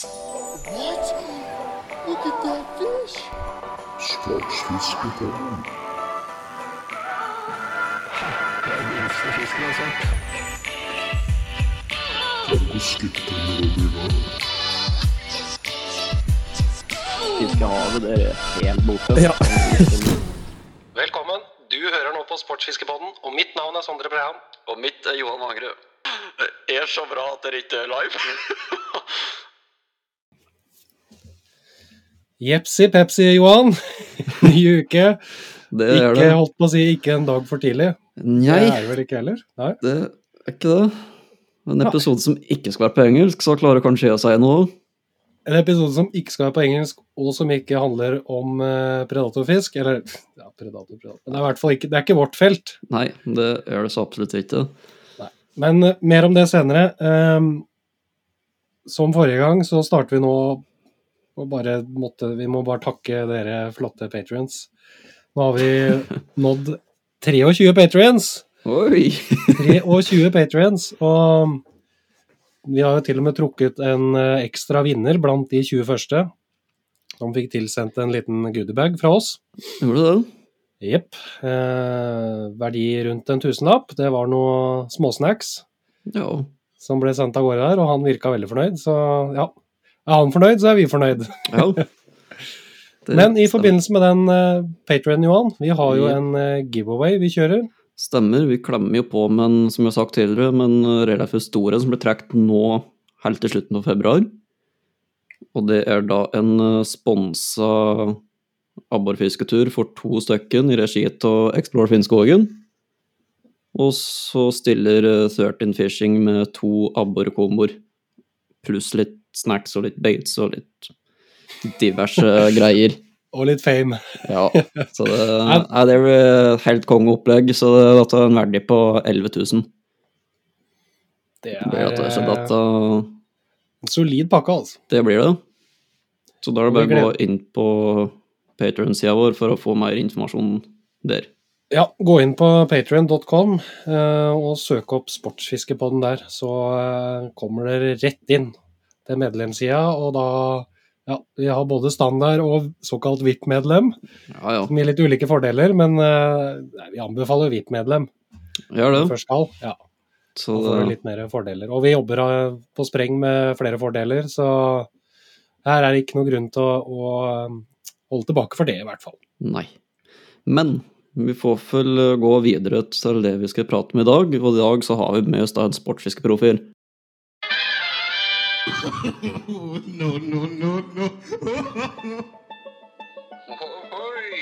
What? Look at that fish. Sportsfiskepodden. Fiskehavet, det er helt borte. Ja. Velkommen. Du hører nå på Sportsfiskepodden, og mitt navn er Sondre Brehan. Og mitt er Johan Magerød. Det er så bra at dere ikke er live. Jepsi pepsi, Johan. Ny uke. Det Ikke det. holdt på å si ikke en dag for tidlig. Nei, Det er det vel ikke heller? Nei. det er ikke det. En episode som ikke skal være på engelsk, så klarer kanskje jeg å si noe. En episode som ikke skal være på engelsk, og som ikke handler om eh, predatorfisk. Eller ja, predator, predator. Men det er i hvert fall ikke, det er ikke vårt felt. Nei, det gjør det så absolutt ikke. Men eh, mer om det senere. Um, som forrige gang så starter vi nå og bare måtte, Vi må bare takke dere flotte patrions. Nå har vi nådd 23 patrions! Oi! 23 patrions, og vi har jo til og med trukket en eh, ekstra vinner blant de 20 første. Som fikk tilsendt en liten goodiebag fra oss. Gjorde du det? Jepp. Eh, verdi rundt en tusenlapp. Det var noe småsnacks Ja. som ble sendt av gårde der, og han virka veldig fornøyd, så ja. Er han fornøyd, så er vi fornøyd. ja. Men i forbindelse med den uh, Patrion, Johan, vi har jo en uh, giveaway vi kjører. Stemmer, vi klemmer jo på med en, som jeg har sagt tidligere, med en relativt stor en som blir trukket nå helt til slutten av februar. Og det er da en eh, sponsa abborfisketur for to stykken i regi av Explore Finnskogen. Og så stiller eh, 13 Fishing med to abborkomboer, pluss litt snacks og litt baits og litt diverse greier. Og litt fame. Ja, så det, ja, det er helt kongeopplegg, så det dette er en verdi på 11 000. Det er det, så eh, en solid pakke, altså. det blir det. Så da er det bare å gå inn på Patreon-sida vår for å få mer informasjon der. Ja, gå inn på patrion.com eh, og søk opp Sportsfiskepodden der, så eh, kommer dere rett inn til medlemssida, og da ja, vi har både standard og såkalt VIP-medlem, Ja, ja. gir litt ulike fordeler, men eh, nei, vi anbefaler VIP-medlem Gjør det. først skal. Ja, Så da får vi litt mer fordeler. Og vi jobber eh, på spreng med flere fordeler, så her er det ikke noe grunn til å, å eh, holde tilbake for det, i hvert fall. nei. Men vi får vel gå videre til det vi skal prate om i dag, og i dag så har vi med oss da en sportsfiskeprofil. No, no, no, no. Ohoi!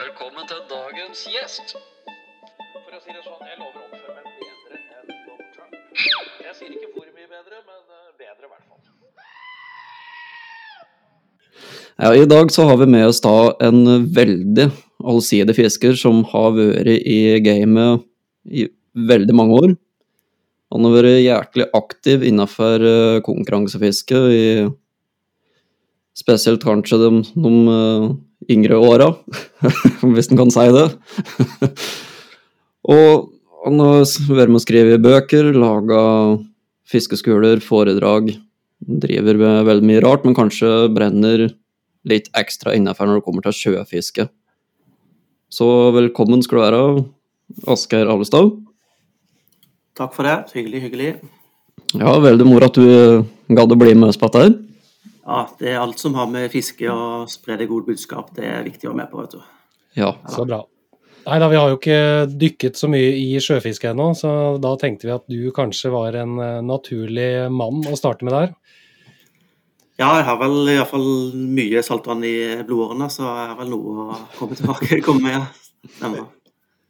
Velkommen til dagens gjest. For å si det sånn, jeg lover å oppføre meg bedre enn Donald Trump. Jeg sier ikke hvor mye bedre, men eh, bedre i hvert fall. Ja, I dag så har vi med oss da en veldig allsidig fisker som har vært i gamet i veldig mange år. Han har vært hjertelig aktiv innenfor eh, konkurransefiske, i, spesielt kanskje de, de eh, yngre åra, hvis en kan si det. Og han har vært med å skrive bøker, laga fiskeskoler, foredrag. Driver med veldig mye rart, men kanskje brenner litt ekstra innenfor når det kommer til sjøfiske. Så velkommen skal du være, Asgeir Alestad. Takk for det. Hyggelig, hyggelig. Ja, veldig moro at du eh, gadd å bli med oss på dette. Ja, det er alt som har med fiske og spre det gode budskap, det er viktig å være med på, vet du. Ja. Så bra. Nei da, vi har jo ikke dykket så mye i sjøfiske ennå, så da tenkte vi at du kanskje var en eh, naturlig mann å starte med der. Ja, jeg har vel i hvert fall mye saltvann i blodårene, så jeg har vel noe å komme tilbake komme med. ja.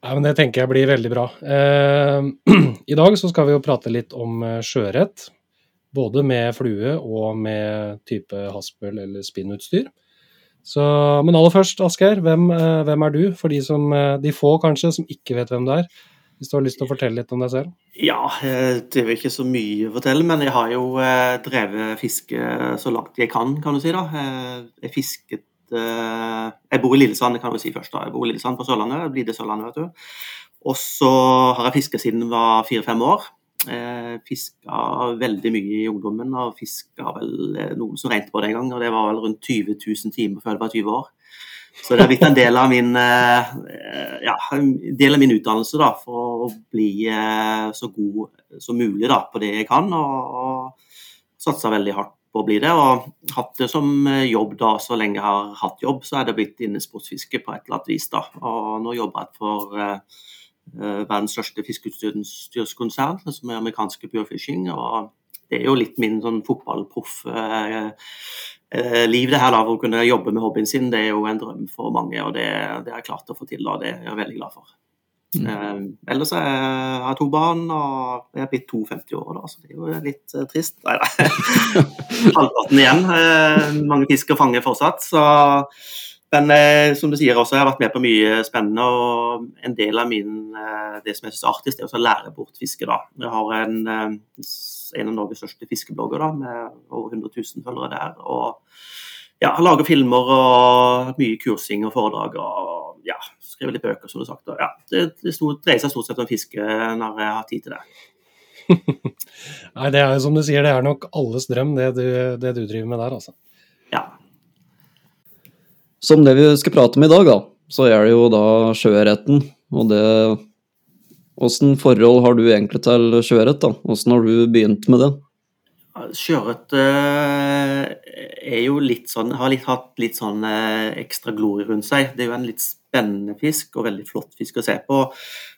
Nei, men Det tenker jeg blir veldig bra. Eh, I dag så skal vi jo prate litt om eh, sjøørret. Både med flue og med type haspel eller spinnutstyr. Så, men aller først, Asgeir, hvem, eh, hvem er du? For de, som, eh, de få kanskje som ikke vet hvem du er. Hvis du har lyst til å fortelle litt om deg selv? Ja, det er jo ikke så mye å fortelle, men jeg har jo drevet fiske så langt jeg kan, kan du si. da. Jeg fisket Jeg bor i Lillesand, det kan jo si først. da. Jeg bor i Lillesand på Sørlandet, Blir det Sørlandet, vet du. Og så har jeg fisket siden jeg var fire-fem år. Eh, fiska veldig mye i ungdommen, og fiska vel eh, noen som regnet på det en gang. Og det var vel rundt 20 000 timer før jeg var 20 år. Så det har blitt en del av min, eh, ja, del av min utdannelse da, for å bli eh, så god som mulig da, på det jeg kan. Og satsa veldig hardt på å bli det. Og hatt det som jobb da, så lenge jeg har hatt jobb, så er det blitt innesportsfiske på et eller annet vis. da. Og nå jobber jeg for eh, eh, verdens største fiskeutstyrskonsern, som er amerikanske Pure Fishing. og det er jo litt min sånn fotballproff eh, eh, det her da, å kunne jobbe med hobbyen sin. Det er jo en drøm for mange, og det, det har jeg klart å få til. og Det er jeg veldig glad for. Mm. Eh, ellers er har jeg to barn, og jeg er blitt 52 år, da, så det er jo litt eh, trist. Nei da. Halvparten igjen. Eh, mange fisk å fange fortsatt. så men som du sier også, jeg har vært med på mye spennende. og En del av min, det som jeg syns er artigst, er å lære bort fiske. da. Jeg har en, en av Norges største fiskeblogger da, med over 100 000 følgere der. og ja, Lager filmer og mye kursing og foredrag. og ja, Skriver litt bøker, som du har sagt. Og, ja, det, det stort, dreier seg stort sett om fiske når jeg har tid til det. Nei, det er jo som du sier, det er nok alles drøm, det du, det du driver med der, altså. Ja, Som det vi skal prate om i dag, da, så er det jo da sjøørreten. Og det Åssen forhold har du egentlig til sjøørret, da? Åssen har du begynt med det? Sjøørret eh, er jo litt sånn, har litt, hatt litt sånn eh, ekstra glorie rundt seg. Det er jo en litt spennende fisk og veldig flott fisk å se på.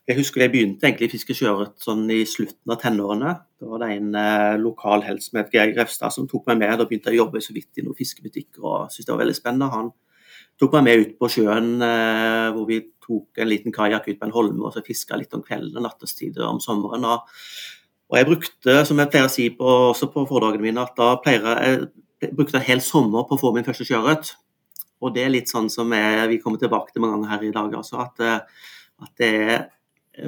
Jeg husker jeg begynte egentlig å fiske sjøørret sånn i slutten av tenårene. Da var det en eh, lokal helt Geir Grefstad som tok meg med. Da begynte jeg å jobbe så vidt i noen fiskebutikker og syntes det var veldig spennende. Han tok meg med ut på sjøen eh, hvor vi tok en liten kajakk ut på en holme og så fiska litt om kvelden og nattestid om sommeren. Og, og jeg brukte, som jeg pleier å si på, også på foredragene mine, at da pleier jeg, jeg brukte en hel sommer på å få min første sjøørret. Og det er litt sånn som jeg, vi kommer tilbake til mange ganger her i dag, altså, at, eh, at det er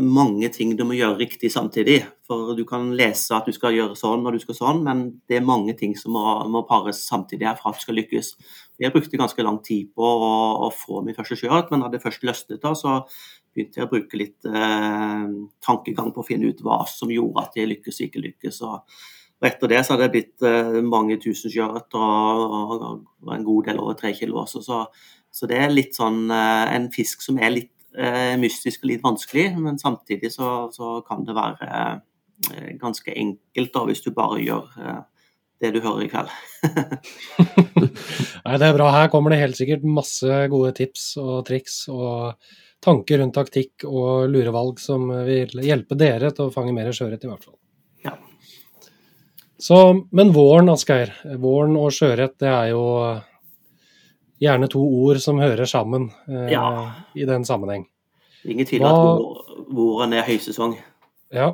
mange ting du må gjøre riktig samtidig. For du kan lese at du skal gjøre sånn og du skal sånn, men det er mange ting som må, må pares samtidig her for at du skal lykkes. Jeg brukte ganske lang tid på å, å få min første sjøørret, men da det først løsnet, da, så begynte jeg å bruke litt eh, tankegang på å finne ut hva som gjorde at jeg lykkes og ikke lykkes. Og, og etter det så har det blitt eh, mange tusen sjøørret og, og, en god del over tre kilo også. Så, så det er litt sånn eh, en fisk som er litt eh, mystisk og litt vanskelig, men samtidig så, så kan det være ganske enkelt da, hvis du bare gjør det du hører i kveld. Nei, det er bra. Her kommer det helt sikkert masse gode tips og triks og tanker rundt taktikk og lurevalg som vil hjelpe dere til å fange mer sjøørret, i hvert fall. Så, men våren, Asgeir. Våren og sjøørret, det er jo gjerne to ord som hører sammen eh, Ja. i den sammenheng. Ingen tvil om at våren er høysesong. Ja.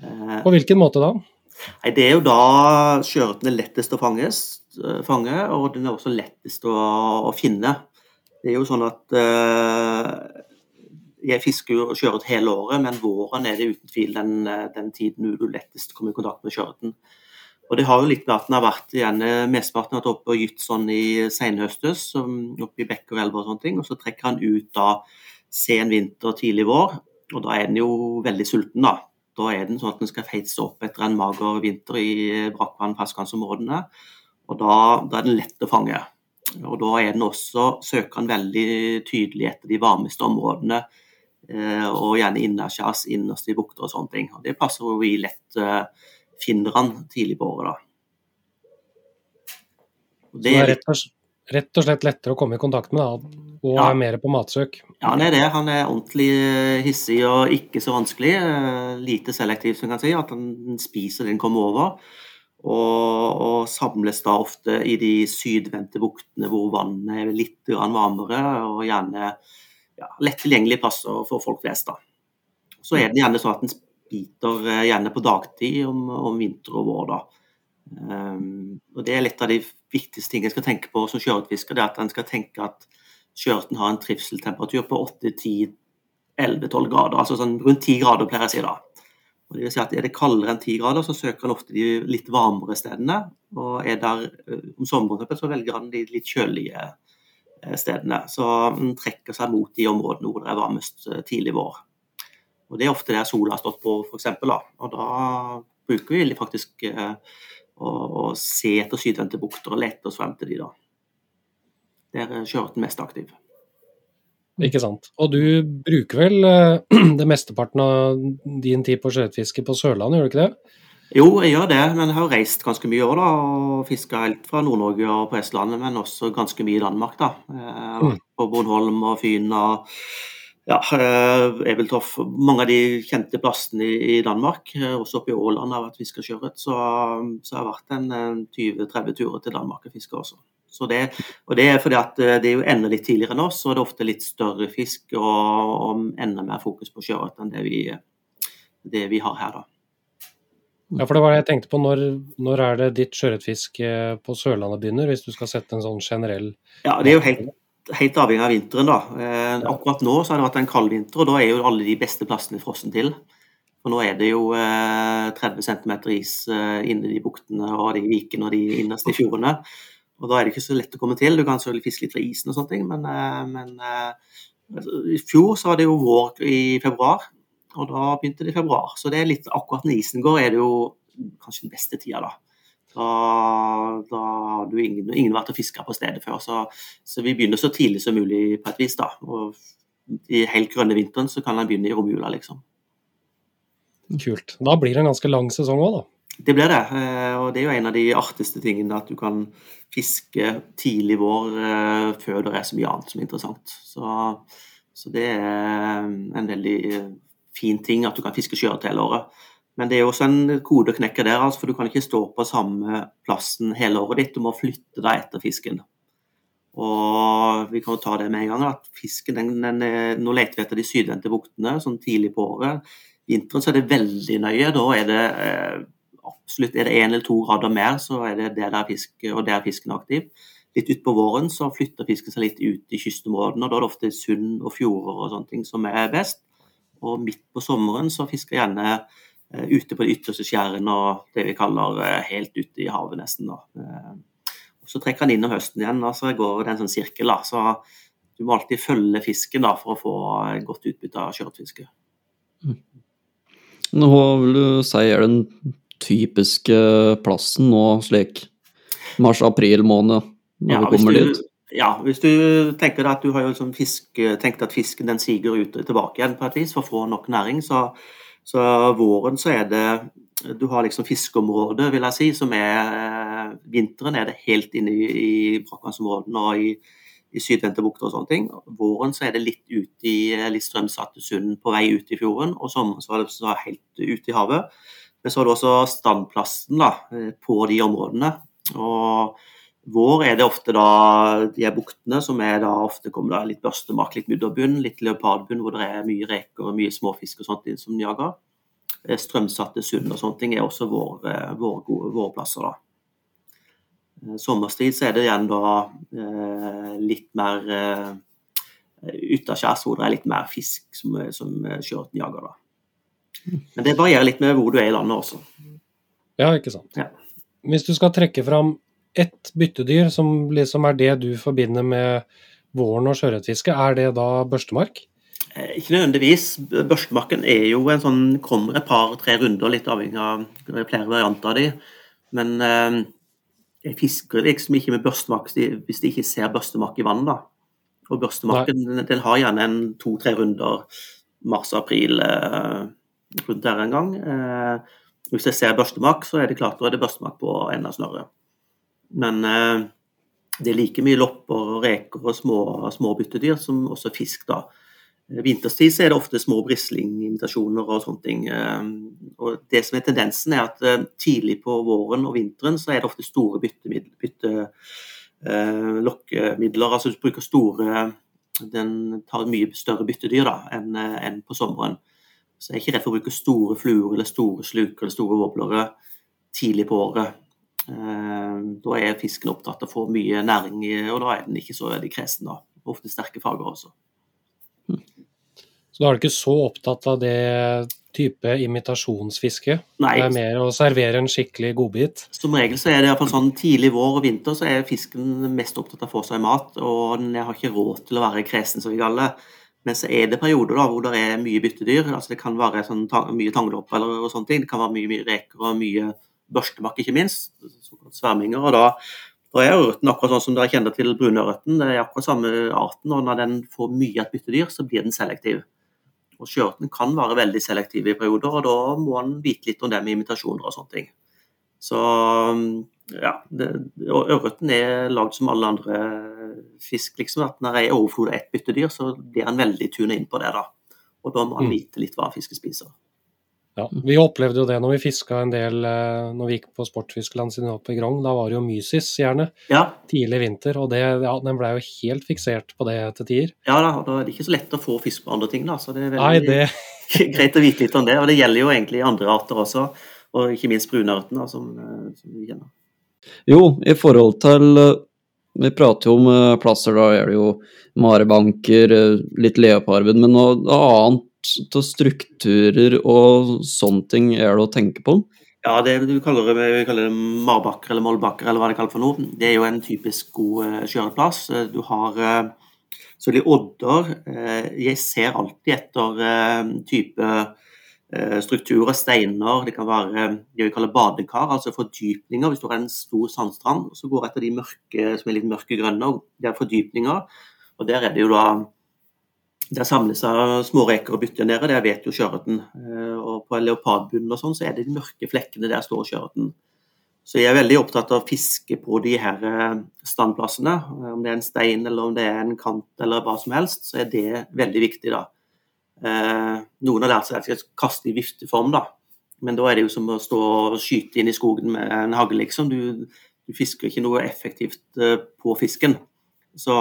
Eh, På hvilken måte da? Nei, Det er jo da sjøørreten er lettest å fanges, eh, fange, og den er også lettest å, å finne. Det er jo sånn at eh, jeg fisker jo sjøørret hele året, men våren er det uten tvil den, eh, den tiden du lettest kommer i kontakt med sjøørreten. Og det har jo litt med at den har vært igjen eh, mesteparten har vært oppe og gytt sånn i senhøstes, oppe i bekker og elver og sånne ting, og så trekker han ut da sen vinter, tidlig vår, og da er den jo veldig sulten da. Da er den sånn at den skal feite seg opp etter en mager vinter i brakkvann- fastlandsområdene. Og da, da er den lett å fange. Og da er den også, søker den veldig tydelig etter de varmeste områdene. eh, Og gjerne innerskjærs, innerst i bukter og sånne ting. Og det passer jo vi lett eh, finner han tidlig på året, da. Og Det er rett og, slett lettere å komme i kontakt med, da, og Ja. er mer på matsøk. Ja, han er det. Han er ordentlig eh, hissig og ikke så vanskelig. eh, Lite selektiv, som kan si. At han spiser det han kommer over. Og, og samles da ofte i de sydvendte buktene hvor vannet er litt varmere, og gjerne ja, lett tilgjengelige plasser for folk flest. da. Så er det gjerne sånn at den biter eh, gjerne på dagtid om, om vinter og vår. Um, og Det er litt av de viktigste tingene jeg skal tenke på som sjøørretfisker. Er at en skal tenke at sjøørreten har en trivseltemperatur på 8-10-11-12 grader. Altså sånn rundt 10 grader, pleier jeg å si da. Og det vil si at Er det kaldere enn 10 grader, så søker han ofte de litt varmere stedene. Og er der eh, om sommeren, så velger han de litt kjølige eh, stedene. Så han trekker seg mot de områdene hvor det er varmest tidlig vår. Og Det er ofte der sola har stått på, f.eks. Og da bruker vi faktisk eh, å, å se etter sydvendte bukter og lete oss frem til de da. Der er sjøørreten mest aktiv. Ikke sant. Og du bruker vel eh, det mesteparten av din tid på sjøørretfiske på Sørlandet, gjør du ikke det? Jo, jeg gjør det, men jeg har reist ganske mye år da, og fiska helt fra Nord-Norge og på Østlandet, men også ganske mye i Danmark. da. Eh, Mm. På Bornholm og Fyn og ja, Ebeltoff, Mange av de kjente plassene i, Danmark. Eh, Også oppe i Åland har vært fiska sjøørret. Så, så har det vært en, eh, 20-30 turer til Danmark og fiske også. Så det, og det er fordi at eh, det er jo enda litt tidligere enn oss, og det er ofte litt større fisk og, og enda mer fokus på sjøørret enn det vi, det vi har her, da. Ja, for det var det jeg tenkte på. Når, når er det ditt sjøørretfiske på Sørlandet begynner, hvis du skal sette en sånn generell Ja, det er jo helt, helt avhengig av vinteren, da. Eh, akkurat nå så har det vært en kald vinter, og da er jo alle de beste plassene frossen til. For nå er det jo eh, 30 cm is eh, inne i de buktene og de vikene og de innerste fjordene. Og da er det ikke så lett å komme til. Du kan selvfølgelig fiske litt fra isen og sånne ting, men, eh, men eh, i fjor så var det jo vår i februar, og da begynte det i februar. Så det er litt akkurat når isen går, er det jo kanskje den beste tida, da. Da, da har du ingen, ingen vært og fiska på stedet før. Så, så vi begynner så tidlig som mulig på et vis. da. Og I helt grønne vinteren så kan en begynne i romjula, liksom. Kult. Da blir det en ganske lang sesong òg, da. Det blir det. eh, Og det er jo en av de artigste tingene at du kan fiske tidlig vår eh, før det er så mye annet som er interessant. Så, så det er en veldig fin ting at du kan fiske sjøørret hele året. Men det er også en kode å knekke der, altså, for du kan ikke stå på samme plassen hele året ditt. Du må flytte deg etter fisken. Og vi kan jo ta det med en gang, at fisken, den, den, er- Nå leter vi etter de sydvendte buktene sånn tidlig på året. Vinteren så er det veldig nøye. Da er det eh, absolutt Er det én eller to grader mer, så er det det der fisk, og der fisken er aktiv. Litt utpå våren så flytter fisken seg litt ut i kystområdene, og da er det ofte sund og fjorder og sånne ting som er best. Og midt på sommeren så fisker gjerne eh, ute på de ytterste skjærene og det vi kaller eh, helt ute i havet, nesten. da. Eh, og så trekker han inn om høsten igjen, og så går det en sånn sirkel. da, så du må alltid følge fisken da, for å få eh, godt utbytte av skjørtfiske. Mm. Hva vil du si er den typiske plassen nå, slik mars-april måned, når Ja, vi kommer du- dit? Ja, hvis du tenker at du har jo liksom fisk, tenkt at fisken den siger ut og tilbake igjen på et vis for å få nok næring, så, så våren så er det Du har liksom fiskeområdet, vil jeg si, som er eh, Vinteren er det helt inne i, i brakkvannsområdene og i, i sydvendte bukter og sånne ting. Våren så er det litt ut i litt strømsatte sund på vei ut i fjorden, og sommeren så er det så helt ute i havet. Men så har du også standplassen da, eh, på de områdene. Og vår er det ofte da de her buktene som er da ofte kommer da litt børstemark, litt mudderbunn, litt leopardbunn hvor det er mye reker og mye småfisk og sånt som de jager. Eh, Strømsatte sund og sånne ting er også våre, våre gode- våre plasser da. Eh, Sommerstid så er det igjen da eh, litt mer eh, utaskjærs hvor det er litt mer fisk som, som sjøørreten jager da. Men det varierer litt med hvor du er i landet også. Ja, ikke sant. Ja. Hvis du skal trekke fram ett byttedyr som liksom er det du forbinder med våren og sjøørretfiske, er det da børstemark? Eh, Ikke nødvendigvis. Børstemarken er jo en sånn, kommer et par-tre runder, litt avhengig av flere varianter av de. Men eh, jeg fisker liksom ikke med børstemark hvis de- ikke ser børstemark i vann. da. Og børstemarken den, den har gjerne en to-tre runder mars-april eh, rundt der en gang. Eh, hvis jeg ser børstemark, så er det klart da er det børstemark på enda snørre. Men eh, det er like mye lopper og reker og små, små byttedyr som også fisk. da. Eh, Vinterstid er det ofte små brislinginvitasjoner og sånne ting. eh, Og det som er tendensen, er at tidlig på våren og vinteren så er det ofte store byttelokkemidler. bytte. Altså du bruker store Den tar mye større byttedyr da, enn enn på sommeren. Så jeg er ikke redd for å bruke store fluer eller store sluker eller store våblere tidlig på året. Eh, Da er fisken opptatt av å få mye næring, og da er den ikke så veldig kresen. da. Ofte sterke farger også. Så da er du ikke så opptatt av det type imitasjonsfiske? Nei, Det er mer å servere en skikkelig godbit? Som regel så er det i hvert fall sånn tidlig vår og vinter så er fisken mest opptatt av å få seg mat, og den har ikke råd til å være kresen, som vi kaller det. Men så er det perioder da, hvor det er mye byttedyr. altså Det kan være sånn, mye tanglopp eller og sånne ting. Det kan være mye, mye reker og mye børstemakk, ikke minst. såkalt Sverminger. og da, da er ørreten akkurat sånn som dere kjenner til brunørreten. Det er akkurat samme arten. og Når den får mye et byttedyr, så blir den selektiv. Og Sjøørreten kan være veldig selektiv i perioder, og da må en vite litt om det med imitasjoner og sånne ting. Så ja, det- og ørreten er lagd som alle andre fisk. liksom, at Når jeg er overflod av ett byttedyr, så blir han veldig tuna inn på det. da. Og da må en Mm. vite litt hva fisken spiser. Ja, vi opplevde jo det når vi fiska en del eh, når vi gikk på Sportfiskeland sine oppe i Grong. Da var det jo mysis gjerne, Ja, tidlig vinter, og det, ja, den ble jo helt fiksert på det til tider. ja da, og da er det ikke så lett å få fisk på andre ting. da, så det er Nei, det greit å vite litt om det. Og det gjelder jo egentlig andre arter også, og ikke minst brunørten, da, som, eh, som vi kjenner. Jo, i forhold til eh, Vi prater jo om plasser, da er det jo marebanker, litt leopardbud, men noe annet av strukturer og sånne ting er det å tenke på? Ja, det du kaller vi kaller det marbakker eller målbakker, eller hva det kalles for noe. Det er jo en typisk god eh, kjøreplass. Eh, Du har så selvfølgelig odder. Eh, Jeg ser alltid etter eh, type eh, strukturer, steiner. Det kan være eh, det vi kaller badekar, altså fordypninger. Hvis du har en stor sandstrand, så går jeg etter de mørke, som er litt mørkegrønne. Det er fordypninger. Og der er det jo da der samles av små reker og bytter nede, der vet jo sjøørreten. Eh, Og på leopardbunnen og sånn, så er det de mørke flekkene der står sjøørreten. Så jeg er veldig opptatt av å fiske på de her eh, standplassene. Eh, Om det er en stein eller om det er en kant eller hva som helst, så er det veldig viktig, da. Noen har lært seg at de skal kaste i vifteform, da. Men da er det jo som å stå og skyte inn i skogen med en hagle, liksom. Du, du fisker ikke noe effektivt på fisken. Så,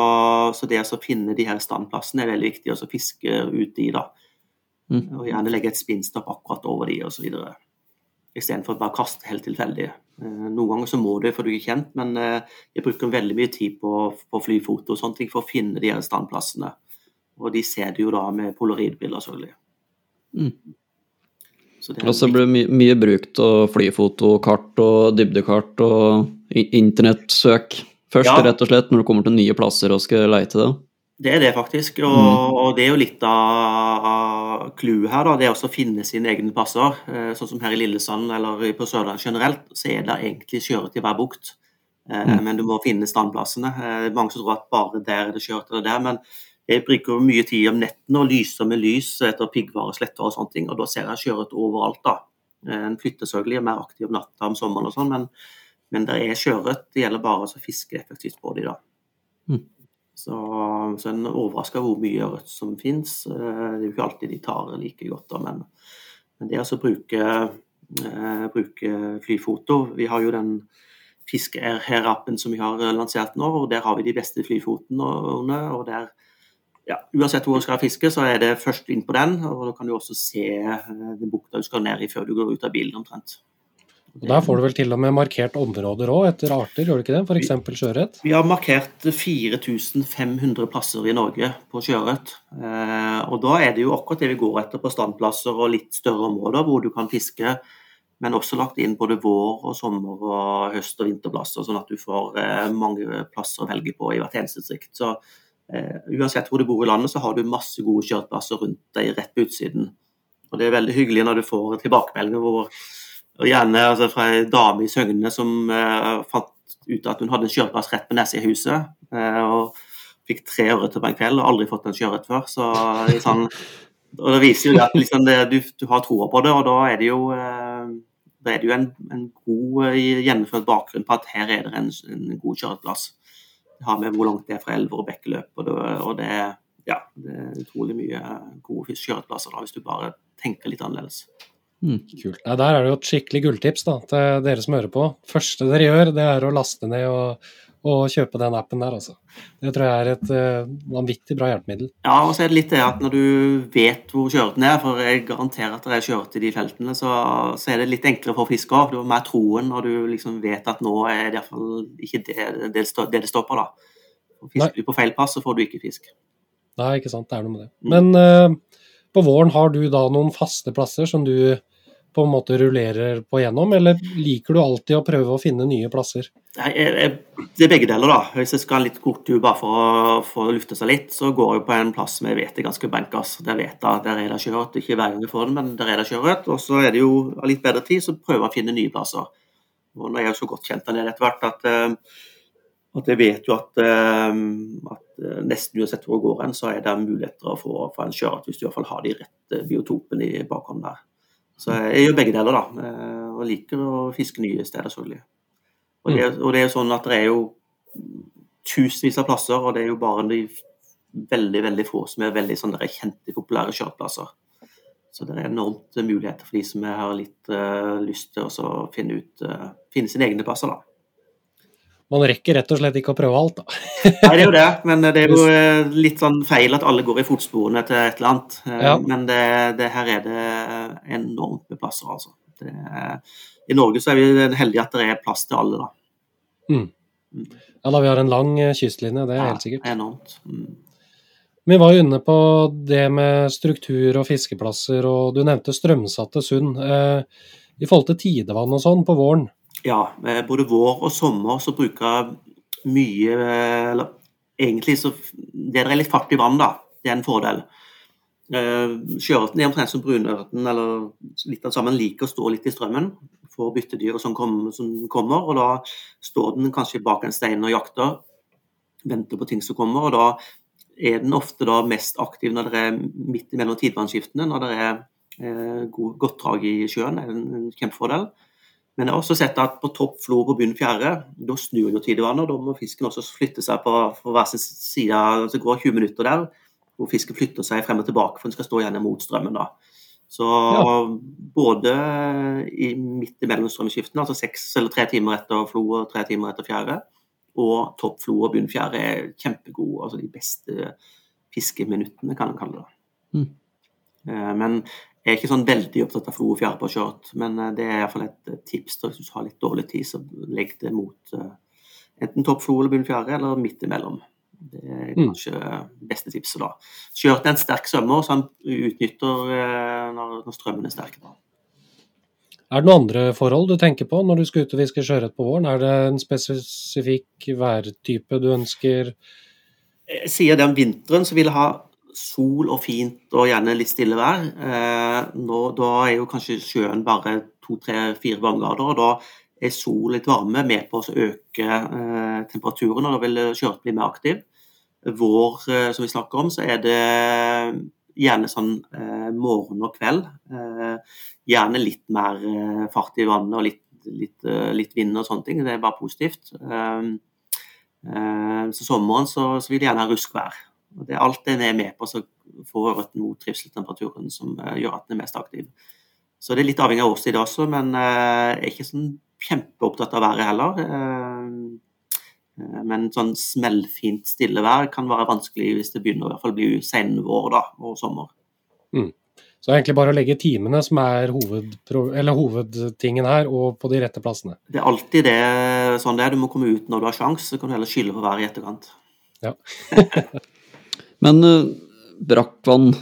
så det å finne de her standplassene er veldig viktig å fiske ute i. da. Mm. Og gjerne legge et spinnstopp akkurat over de osv. Istedenfor å bare kaste helt tilfeldig. Eh, Noen ganger så må du for du er kjent, men eh, jeg bruker veldig mye tid på, på flyfoto og sånne ting for å finne de her standplassene. Og de ser du jo da med polaroidbriller, selvfølgelig. Mm. Så det blir det my mye brukt av flyfotokart og dybdekart og internettsøk først, Ja. rett og slett, når du kommer til nye plasser og skal leite det. Det er det faktisk, og, Mm. og det er jo litt av clouet her. da, Det er også å finne sine egne plasser. Eh, Sånn som her i Lillesand eller på Sørlandet generelt, så er det egentlig kjøret i hver bukt. Eh, Mm. Men du må finne standplassene. Eh, Det er mange som tror at bare der er det kjørt eller der, men jeg bruker mye tid om nettene og lyser med lys etter piggvare, sletter og sånne ting, og da ser jeg kjøret overalt. da. Eh, En flytter selvfølgelig, er mer aktiv om natta om sommeren og sånn, men, men det er sjøørret. Det gjelder bare å fiske effektivt på de da. Mm. Så, så en overrasker hvor mye ørret som finnes. Eh, Det er jo ikke alltid de tar like godt, da, men, men det å bruke, eh, bruke flyfoto Vi har jo den fiskeherappen som vi har lansert nå, og der har vi de beste flyfotene. Og der, ja, uansett hvor du skal fiske, så er det først inn på den. Og da kan du også se eh, den bukta du skal ned i før du går ut av bilen, omtrent. Og Der får du vel til og med markert områder òg, etter arter, gjør du ikke det? F.eks. sjøørret? Vi har markert 4500 plasser i Norge på sjøørret. Eh, og da er det jo akkurat det vi går etter på standplasser og litt større områder hvor du kan fiske. Men også lagt inn både vår og sommer og høst- og vinterplasser, sånn at du får eh, mange plasser å velge på i hvert eneste distrikt. Så eh, uansett hvor du bor i landet, så har du masse gode kjøreplasser rundt deg rett på utsiden. Og det er veldig hyggelig når du får tilbakemeldinger hvor og gjerne altså, fra ei dame i Søgne som uh, fant ut at hun hadde en kjøreplass rett på neset i huset. Uh, og fikk tre ørreter på en kveld og aldri fått en sjøørret før. Så sånn, og det viser jo at liksom det, du, du har troa på det, og da er det jo, uh, det er jo en, en god gjennomført bakgrunn på at her er det en, en god kjøreplass. Det har med hvor langt det er fra elver og bekkeløp, og det, og det, ja, det er utrolig mye gode kjøreplasser da, hvis du bare tenker litt annerledes. Kult. Nei, der er det jo et skikkelig gulltips da, til dere som hører på. første dere gjør, det er å laste ned og, og kjøpe den appen der, altså. Det tror jeg er et uh, vanvittig bra hjelpemiddel. Ja, og så er det litt det at når du vet hvor sjøørreten er, for jeg garanterer at det er sjøørret i de feltene, så, så er det litt enklere for fisker. Du har mer troen når du liksom vet at nå er det iallfall ikke det det, det, stopper, da. Fisker Fisker du på feil pass, så får du ikke fisk. Nei, ikke sant, det er noe med det. Mm. Men eh, på våren har du da noen faste plasser som du på en måte rullerer på gjennom, eller liker du alltid å prøve å finne nye plasser? Nei, Det er begge deler, da. Hvis jeg skal ha litt kort tur bare for å få lufte seg litt, så går jeg på en plass som jeg vet er ganske bankers. Der vet jeg der er det sjøørret. Ikke hver gang jeg får den, men der er det sjøørret. Og så er det jo av litt bedre tid, så prøver jeg å finne nye plasser. Og nå er jeg jo så godt kjent der nede etter hvert at, eh, at jeg vet jo at, eh, at nesten uansett hvor du går hen, så er det muligheter å få, få en sjøørret hvis du i hvert fall har de rette biotopene i bakhånden der. Så jeg gjør begge deler, da. eh, Og liker å fiske nye steder, selvfølgelig. Og det, er- og det er jo sånn at det er jo tusenvis av plasser, og det er jo bare de veldig veldig få som er veldig sånn kjente, populære kjøreplasser. Så det er enormt muligheter for de som har litt uh, lyst til å finne ut uh, finne sine egne plasser, da. Man rekker rett og slett ikke å prøve alt, da. Nei, det er jo det, men det er jo eh, litt sånn feil at alle går i fotsporene til et eller annet. Eh, Ja. Men det, det, her er det enormt med plasser, altså. Det er, I Norge så er vi heldige at det er plass til alle, da. Ja da, vi har en lang eh, kystlinje, det er Ja, helt sikkert. Enormt. Mm. Vi var jo inne på det med struktur og fiskeplasser, og du nevnte strømsatte sund. Eh, I forhold til tidevann og sånn på våren, Ja, eh, både vår og sommer så bruker jeg mye eh, Eller egentlig så Det er litt fart i vann, da. Det er en fordel. Eh, Sjøørreten er omtrent som brunørten, eller litt av sammen, liker å stå litt i strømmen for byttedyr som sånn kom, som kommer. Og da står den kanskje bak en stein og jakter. Venter på ting som kommer. Og da er den ofte da mest aktiv når det er midt mellom tidvannsskiftene, Når det er eh, god, godt drag i sjøen. Er en, en kjempefordel. Men jeg har også sett at på topp flor og bunn fjære, da snur jo tidevannet. og Da må fisken også flytte seg på, på hver sin side. Det går 20 minutter der hvor fisken flytter seg frem og tilbake, for den skal stå igjen mot strømmen. da. Så både i midt imellom strømskiftene, altså seks eller tre timer etter flo og tre timer etter fjære, og topp flo og bunn fjære er kjempegode. Altså de beste fiskeminuttene, kan en kalle det. Mm. Eh, Men jeg er ikke sånn veldig opptatt av flo og fjære på skjørt, men eh, det er iallfall et tips. da, Hvis du har litt dårlig tid, så legg det mot eh, enten topp flo eller bunn fjære, eller midt imellom. Det er Mm. kanskje beste tipset da. Skjørt er en sterk svømmer, så han utnytter eh, når, når strømmen er sterk. da. Er det noen andre forhold du tenker på når du skal ut og fiske sjøørret på våren? Er det en spesifikk værtype du ønsker? Jeg sier det om vinteren, så vil jeg ha sol og fint og gjerne litt stille vær. Eh, nå, da er jo kanskje sjøen bare to, tre, fire varmegrader, og da er sol litt varme med på å øke eh, temperaturen, og da vil sjøørret bli mer aktiv. Vår, eh, som vi snakker om, så er det gjerne sånn eh, morgen og kveld. Eh, gjerne litt mer eh, fart i vannet og litt, litt, litt vind og sånne ting. Det er bare positivt. Så sommeren så, så vil det gjerne ha ruskvær. Og det er alt det er med på som får ørreten mot trivseltemperaturen som eh, gjør at den er mest aktiv. Så det er litt avhengig av årstid også, men eh, jeg er ikke sånn kjempeopptatt av været heller. Eh, Men sånn smellfint stille vær kan være vanskelig hvis det begynner å i hvert fall bli senvår da, og sommer. Så det er egentlig bare å legge timene som er eller hovedtingen her, og på de rette plassene. Det er alltid det sånn det er. Du må komme ut når du har sjans, så kan du heller skylde på været i etterkant. Men eh, brakkvann,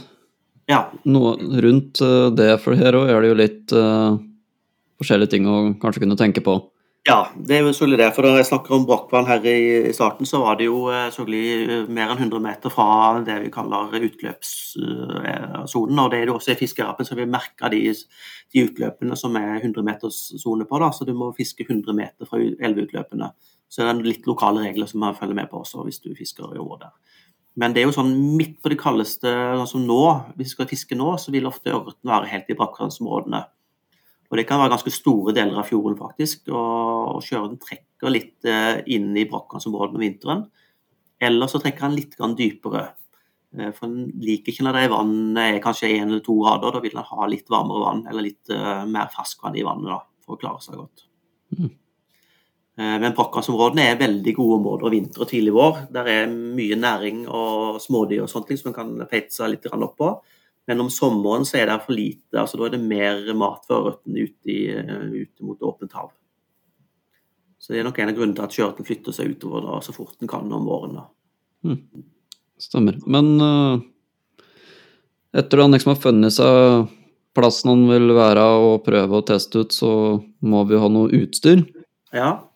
Ja, noe rundt eh, det, for her òg er det jo litt uh, forskjellige ting å kanskje kunne tenke på. Ja, det er jo selvfølgelig det. For da jeg snakker om brakkvann her i, i starten, så var det jo selvfølgelig mer enn 100 meter fra det vi kaller utløpssonen. Og det er det også i fiskerappen, så vi merker de, de utløpene som er 100 meters sone på. da, Så du må fiske 100 meter fra elveutløpene. Så det er litt lokale regler som man følger med på også, hvis du fisker i år der. Men det er jo sånn midt på det kaldeste, sånn som nå, hvis vi skal fiske nå, så vil ofte ørreten være helt i brakkvannsområdene. Og det kan være ganske store deler av fjorden, faktisk. Og, og sjøørreten trekker litt eh, inn i brakkvannsområdene om vinteren. Eller så trekker den litt dypere. Eh, for den liker ikke når det er vann er kanskje én eller to grader. Da vil den ha litt varmere vann, eller litt eh, mer ferskvann i vannet da, for å klare seg godt. Mm. Eh, men brakkvannsområdene er veldig gode områder vinter og tidlig vår. Der er mye næring og smådyr og sånt som man kan feite seg litt opp på. Men om sommeren så er det for lite. altså Da er det mer mat for ørreten ute, ute mot åpent hav. Så det er nok en av grunnene til at sjøørreten flytter seg utover da, så fort den kan om våren. da. Stemmer. Men uh, etter han liksom har funnet seg plassen han vil være og prøve å teste ut, så må vi ha noe utstyr. Ja.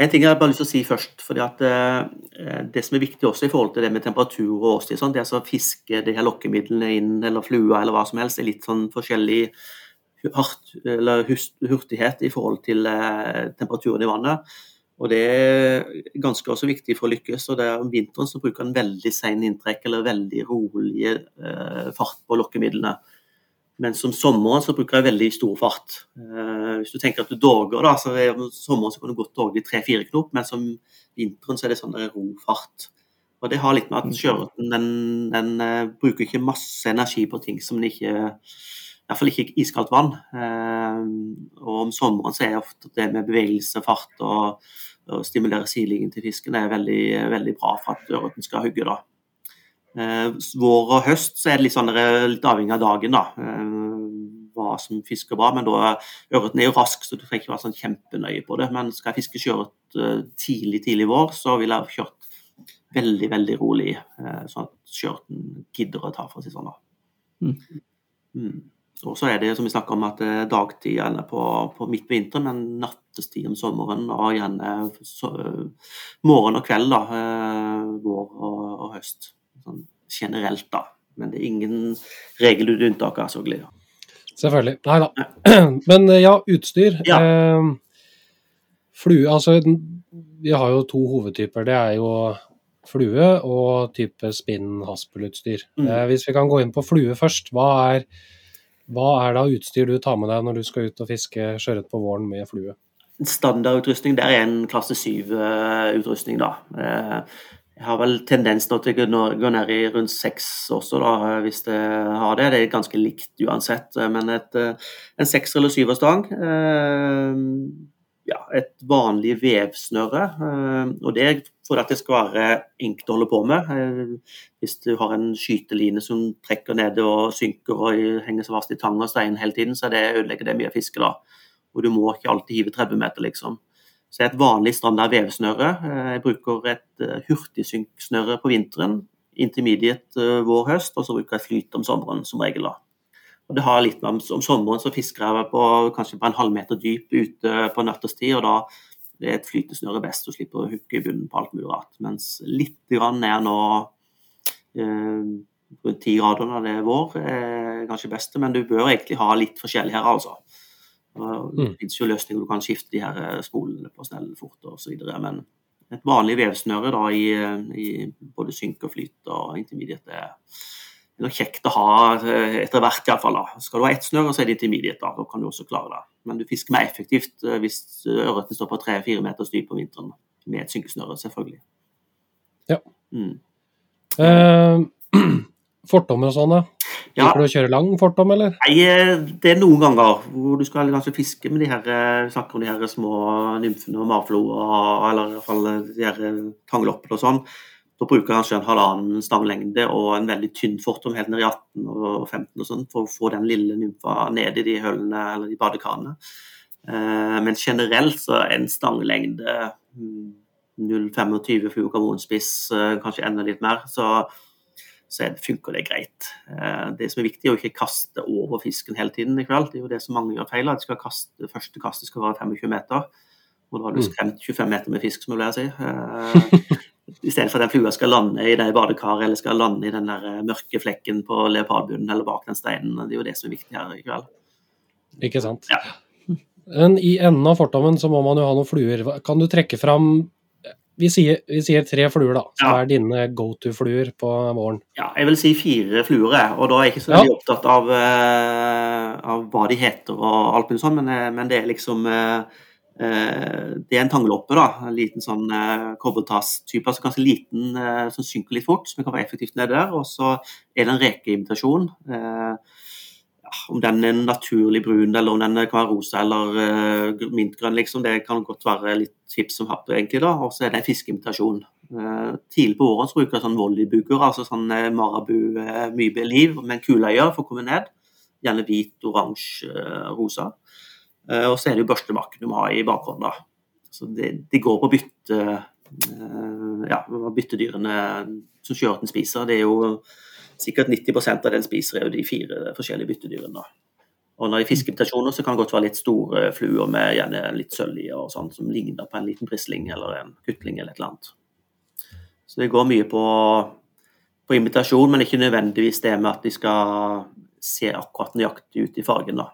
En ting jeg har bare lyst til å si først. fordi at eh, Det som er viktig også i forhold til det med temperatur og årstid, sånn, det altså å fiske de her lokkemidlene inn, eller flua eller hva som helst, er litt sånn forskjellig hus- hurtighet i forhold til eh, temperaturen i vannet. Og Det er ganske også viktig for å lykkes. og det er Om vinteren så bruker en veldig sen inntrekk eller veldig rolig eh, fart på lokkemidlene. Mens om sommeren så bruker jeg veldig stor fart. Eh, hvis du tenker at du dorger, da, så er, om sommeren så kan du godt dorge tre-fire knop, mens om vinteren så er det sånn der ro fart. Og Det har litt med at sjøørreten den, den eh, bruker ikke masse energi på ting som den ikke i hvert fall ikke iskaldt vann. Eh, og om sommeren så er ofte det med bevegelse, fart og, og stimulere silingen til fisken er veldig, veldig bra for at ørreten skal hugge. da. Eh, vår og høst så er det litt, sånn, litt avhengig av dagen, da. Eh, hva som fisker bra. Men da ørreten er jo rask, så du trenger ikke være sånn kjempenøye på det. Men skal jeg fiske sjøørret eh, tidlig, tidlig vår, så vil jeg ha kjørt veldig, veldig rolig, eh, sånn at sjøørreten gidder å ta, for å si sånn. da. Mm. Mm. Og så er det som vi snakker om at dagtid gjerne på, på midt på vinteren, men nattestid om sommeren og gjerne så, morgen og kveld, da, vår og, og høst. Sånn generelt, da. Men det er ingen regel uten unntak, selvfølgelig. Selvfølgelig. Nei da. Men eh, ja, utstyr. Ja. Eh, flue Altså, vi har jo to hovedtyper. Det er jo flue og type spinn-haspelutstyr. Mm. Eh, hvis vi kan gå inn på flue først, hva er, hva er da utstyr du tar med deg når du skal ut og fiske sjøørret på våren med flue? Standardutrustning der er en klasse 7-utrustning, da. Eh, Jeg har vel tendens til å gå ned i rundt seks også, da, hvis det har det. Det er ganske likt uansett. Men et, eh, en seks- eller syverstang eh, ja, et vanlig vevsnøre. eh, Og det er for at det skal være enkelt å holde på med. Eh, Hvis du har en skyteline som trekker ned og synker og henger seg fast i tang og stein hele tiden, så det ødelegger det mye fiske. da. Og du må ikke alltid hive 30 meter, liksom. Så et vanlig standard vevsnøre. Eh, Jeg bruker et eh, hurtigsynksnøre på vinteren, intermediate eh, vår-høst, og så bruker jeg flyt om sommeren som regel. Og det har litt med, om, om sommeren så fisker jeg på kanskje på en halvmeter dyp ute på nattestid, og da er et flytesnøre best og slipper å hooke i bunnen på alt mulig rart. Mens litt grann er nå rundt ti grader når det er vår, er kanskje beste, men du bør egentlig ha litt forskjellig her, altså. Det Mm. finnes jo løsninger du kan skifte de her eh, spolene på snell fort videre, men et vanlig vevsnøre da i, i både synk og flyt og intermediate er nok kjekt å ha eh, etter hvert, iallfall. da. Skal du ha ett snøre, så er det intermediate. Da Da kan du også klare det. Men du fisker mer effektivt eh, hvis ørreten står på tre-fire meters dyp på vinteren med et synkesnøre, selvfølgelig. Ja. Mm. Eh, fortommer og sånn, da? Ja. Liker du å kjøre lang fortom, eller? Nei, eh, det er noen ganger hvor du skal kanskje fiske med de her eh, vi snakker om de her små nymfene og marflo, eller i hvert fall eh, de her eh, tangloppene og sånn. Da bruker jeg kanskje en halvannen stanglengde og en veldig tynn fortom helt ned i 18 og 15 og sånn, for å få den lille nymfa ned i de hullene eller de badekarene. Eh, Men generelt så er en stanglengde mm, 0,25 fluokarbonspiss, eh, kanskje enda litt mer, så, så er funker det greit. Eh, Det som er viktig, er å ikke kaste over fisken hele tiden i kveld. Det er jo det som mange gjør feil. at kaste, Første kastet skal være 25 meter. Og da har du Mm. skremt 25 meter med fisk, som jeg pleier å si. Eh, I stedet for at den flua skal lande i det badekaret eller skal lande i den der eh, mørke flekken på leopardbunnen eller bak den steinen. Det er jo det som er viktig her i kveld. Ikke sant? Ja. Men i enden av fortommen så må man jo ha noen fluer. Kan du trekke fram Vi sier, vi sier tre fluer, da, som Ja. er dine go to-fluer på våren. Ja, jeg vil si fire fluer, og da er jeg ikke så Ja. veldig opptatt av, uh, av hva de heter og alt mulig sånn, men, eh, men det er liksom uh, uh, Det er en tangloppe, da. En liten sånn kobbertass-type. altså Ganske liten, som synker litt fort, som kan være effektivt nede der. Og så er det en rekeimitasjon. eh, ja, om den er naturlig brun, eller om den kan være rosa eller uh, mintgrønn, liksom. Det kan godt være litt hipp som happ, Og så er det en fiskeimitasjon. Uh, tidlig på året bruker jeg sånn volleybugger, altså sånn eh, marabu mybeliv mye liv, med kuleøyer for å komme ned. Gjerne hvit, oransje, eh, rosa. Eh, og så er det jo børstemakken du må ha i bakhånden. Så de, de går på bytte eh, ja, byttedyrene som sjøørreten spiser. Det er jo sikkert 90% av den spiser, er jo de fire forskjellige byttedyrene. Og når er fiskeinvitasjoner, så kan det godt være litt store fluer med gjerne litt sølv og sånn, som ligner på en liten brisling eller en kutling eller et eller annet. Så det går mye på, på invitasjon, men ikke nødvendigvis det med at de skal se akkurat nøyaktig ut i fargen. da.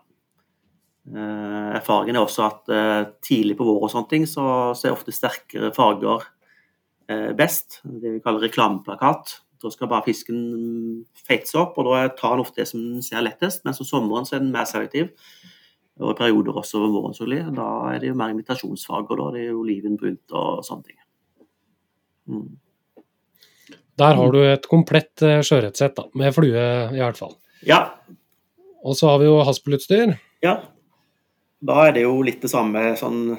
Eh, erfaringen er også at eh, tidlig på vår og sånne ting, så, så er ofte sterkere farger eh, best. Det vi kaller reklameplakat. Da skal bare fisken feites opp, og da tar den ofte det som ser lettest. Mens om sommeren så er den mer selektiv, og i perioder også over våren. selvfølgelig. Da er det jo mer invitasjonsfag, og da, er Det jo jo olivenbrunt og sånne ting. Mm. Der har du et komplett eh, sjøørretsett, med flue i hvert fall. Ja, Og så har vi jo haspelutstyr. Ja. Da er det jo litt det samme sånn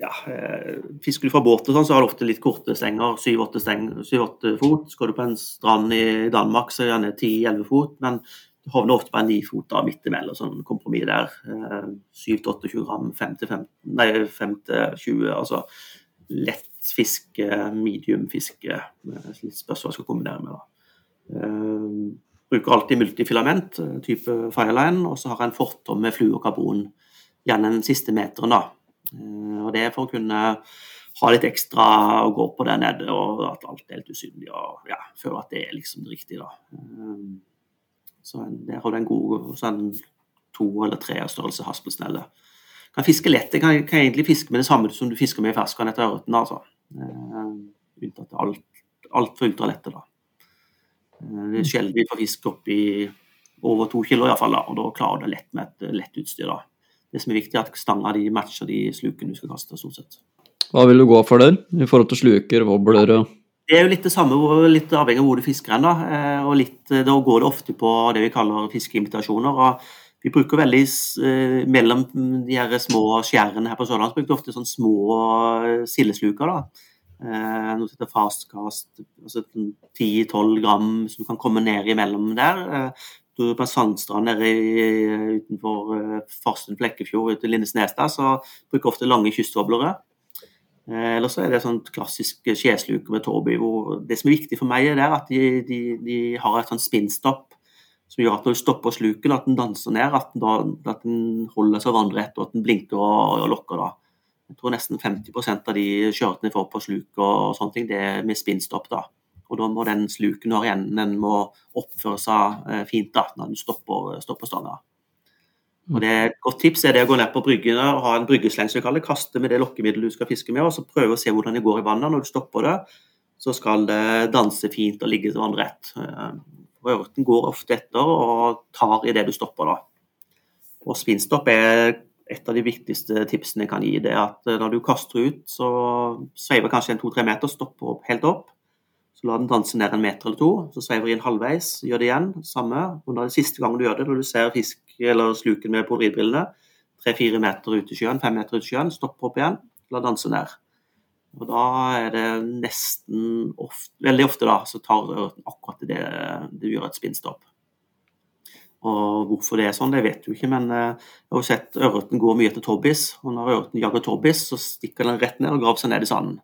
ja, eh, Fisker du fra båt, og sånn, så har du ofte litt korte stenger, 7-8 steng- 7-8 fot. Skal du på en strand i Danmark, så er det gjerne 10-11 fot. Men du havner ofte på en 9 fot da, midt imellom, sånn kompromiss der. Eh, 7-28 gram, 5-15, nei 5-20, altså lett fiske, medium fiske. eh, Litt spørsmål jeg skal kombinere med. da. Eh, bruker alltid multifilament, eh, type fireline, og så har jeg en fortom med flue og karbon gjerne den siste meteren. da. Eh, Og Det er for å kunne ha litt ekstra å gå på der nede, og at alt er helt usynlig. og ja, Føle at det er liksom det riktige. da. Eh, Så Der har du en god sånn to eller tre størrelse haspelsnelle. Kan fiske lett. Jeg kan, kan egentlig fiske med det samme som du fisker med i ferskvann etter ørreten. altså. Eh, Unntatt alt, for ultralette. da. Det er sjelden vi får fisk opp i over to kilo, i hvert fall, da, og da klarer du det lett med et lett utstyr. da. Det som er viktig, er at stanga de matcher de slukene du skal kaste. stort sett. Hva vil du gå for der, i forhold til sluker, wobbler og Det er jo litt det samme, litt avhengig av hvor du fisker hen. Da eh, og litt, Da går det ofte på det vi kaller fiskeimitasjoner. og Vi bruker veldig eh, mellom de her små skjærene her på vi ofte sånne små eh, sildesluker. da. Eh, noe som heter fastcast, altså 10-12 gram, som du kan komme ned imellom der. Eh, er på sandstrand nede i, utenfor eh, Farsten Flekkefjord ute i Lindesnes der, så bruker jeg ofte lange kystwoblere. Eh, Eller så er det sånn klassisk skjesluker med Torby. Det som er viktig for meg, er at de, de, de har et sånn spinnstopp som gjør at når du stopper sluken, at den danser ned, at den, da, at den holder seg vannrett og at den blinker og, og lokker. da. Jeg tror nesten 50% av de skjørtene får på sluk og sånne ting, det er med spinnstopp. da. Og da må den sluken du har igjen, den må oppføre seg eh, fint da, når du stopper, stopper stanga. Og det Et godt tips er det å gå ned på bryggene og ha en bryggesleng som vi kaller det, kaste med det lokkemiddelet du skal fiske med, og så prøve å se hvordan det går i vannet. Når du stopper det, så skal det danse fint og ligge til vannrett. Eh, og Ørten går ofte etter og tar i det du stopper. da. Og Spinnstopp er et av de viktigste tipsene jeg kan gi. det er at eh, Når du kaster ut, så sveiver kanskje en to-tre meter, stopper opp, helt opp. Så la den danse ned en meter eller to, så sveiver inn halvveis, gjør det igjen, samme. Og det er siste gangen du gjør det, når du ser fisk eller sluken med polaridbrillene, tre-fire meter ut i sjøen, fem meter ut i sjøen, stopp opp igjen, la danse ned. Og da er det nesten ofte, veldig ofte da, så tar ørreten akkurat det du gjør et spinnstopp. Og hvorfor det er sånn, det vet du ikke, men eh, jeg har jo sett ørreten gå mye etter tobbis. Og når ørreten jager tobbis, så stikker den rett ned og graver seg ned i sanden.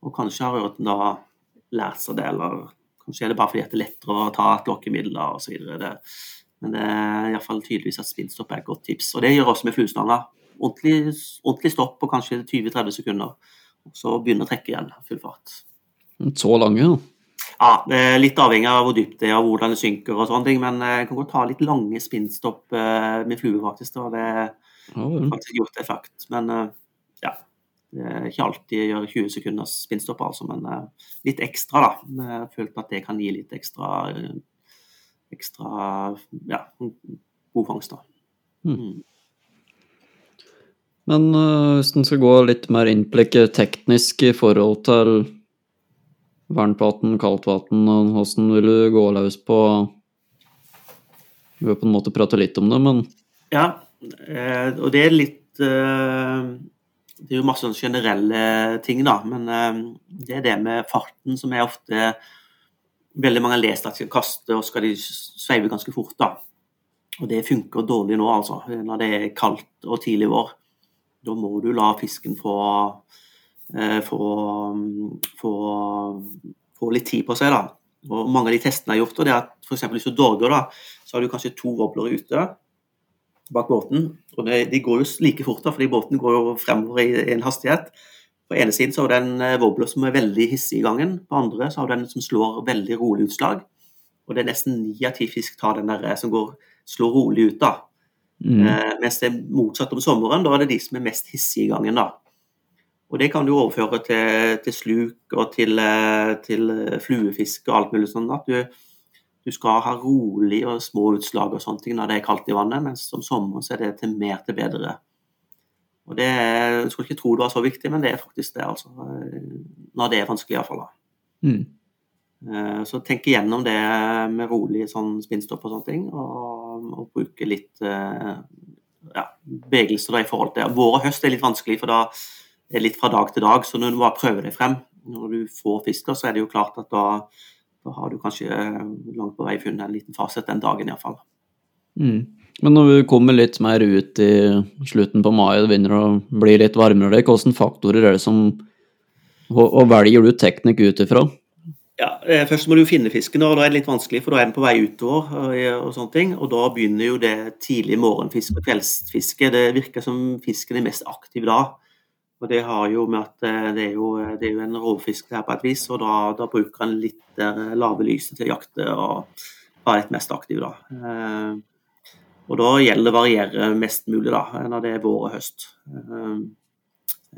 Og kanskje har ørreten da lært seg det, eller kanskje er det bare fordi det er lettere å ta et lokkemiddel osv. Men det er iallfall tydeligvis at spinnstopp er et godt tips. Og det gjør også med fluestanga. Ordentlig, ordentlig stopp på kanskje 20-30 sekunder. Og så begynne å trekke igjen full fart. Så lange, ja. Ja, det Litt avhengig av hvor dypt det er og hvordan det synker, og sånne ting, men jeg kan godt ta litt lange spinnstopp eh, med flue, faktisk. Da. Det har faktisk gjort effekt. Men eh, ja, det er ikke alltid gjør 20 sekunders spinnstopp, altså, men eh, litt ekstra, da. Jeg har at det kan gi litt ekstra eh, ekstra ja, god fangst, da. Mm. Mm. Men hvis en skal gå litt mer innblikket teknisk i forhold til varmtvann, kaldtvann, hvordan vil du gå løs på Vi vil på en måte prate litt om det, men Ja, eh, og det er litt eh, Det er jo masse generelle ting, da, men eh, det er det med farten som er ofte Veldig mange har lest at de skal kaste, og skal de sveive ganske fort, da. Og det funker dårlig nå, altså, når det er kaldt og tidlig vår. Da må du la fisken få eh, få, få, få litt tid på seg, da. Og mange av de testene jeg har gjort, og det er at f.eks. hvis du dorger, da, så har du kanskje to wobbler ute. Bak båten. Og det, de går jo like fort, da, fordi båten går jo fremover i, i en hastighet. På ene siden så har du en eh, wobbler som er veldig hissig i gangen. På andre så har du en som slår veldig rolig utslag. Og det er nesten ni av ti fisk tar den der eh, som går, slår rolig ut, da. Mm. Eh, mens det er motsatt om sommeren. Da er det de som er mest hissige i gangen, da. Og det kan du overføre til, til sluk og til, eh, til fluefiske og alt mulig sånn. At du, du skal ha rolig og små utslag og sånne ting når det er kaldt i vannet, mens om sommeren så er det til mer til bedre. Og det er, Jeg skulle ikke tro det var så viktig, men det er faktisk det, altså. Når det er vanskelig, iallfall. Mm. Eh, Så tenk igjennom det med rolig sånn spinnstopp og sånne ting, og, og bruke litt eh, ja, bevegelse da i forhold til Vår og høst er litt vanskelig, for da er det litt fra dag til dag. Så når du bare prøver deg frem, når du får fisker, så er det jo klart at da, da har du kanskje langt på vei funnet en liten fasit den dagen iallfall. Mm. Men når vi kommer litt mer ut i slutten på mai, det begynner å bli litt varmere, hvilke faktorer er det som og, og velger du teknikk ut ifra? Ja, eh, Først må du finne fisken, og da er det litt vanskelig, for da er den på vei utover. Og, og sånne ting, og da begynner jo det tidlig morgenfiske og kveldsfiske. Det virker som fisken er mest aktiv da. Og Det har jo med at eh, det er jo, det er jo en rovfisk her på et vis, og da, da bruker en litt eh, lave lyset til å jakte og være litt mest aktiv da. Eh, og da gjelder det å variere mest mulig da, når det er vår og høst. Eh,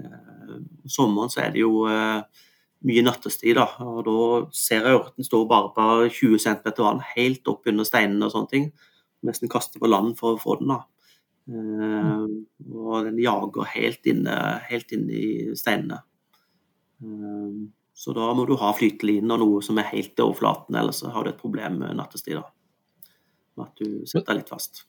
eh, sommeren så er det jo eh, mye nattestid, da, og da ser jeg ørten stå bare på 20 cm vann helt opp under steinene og sånne ting. Nesten kaste på land for å få den. da. Eh, og den jager helt inne, helt inne i steinene. Eh, så da må du ha flyteline og noe som er helt til overflaten, ellers så har du et problem med nattestid. da. Med at du setter litt fast.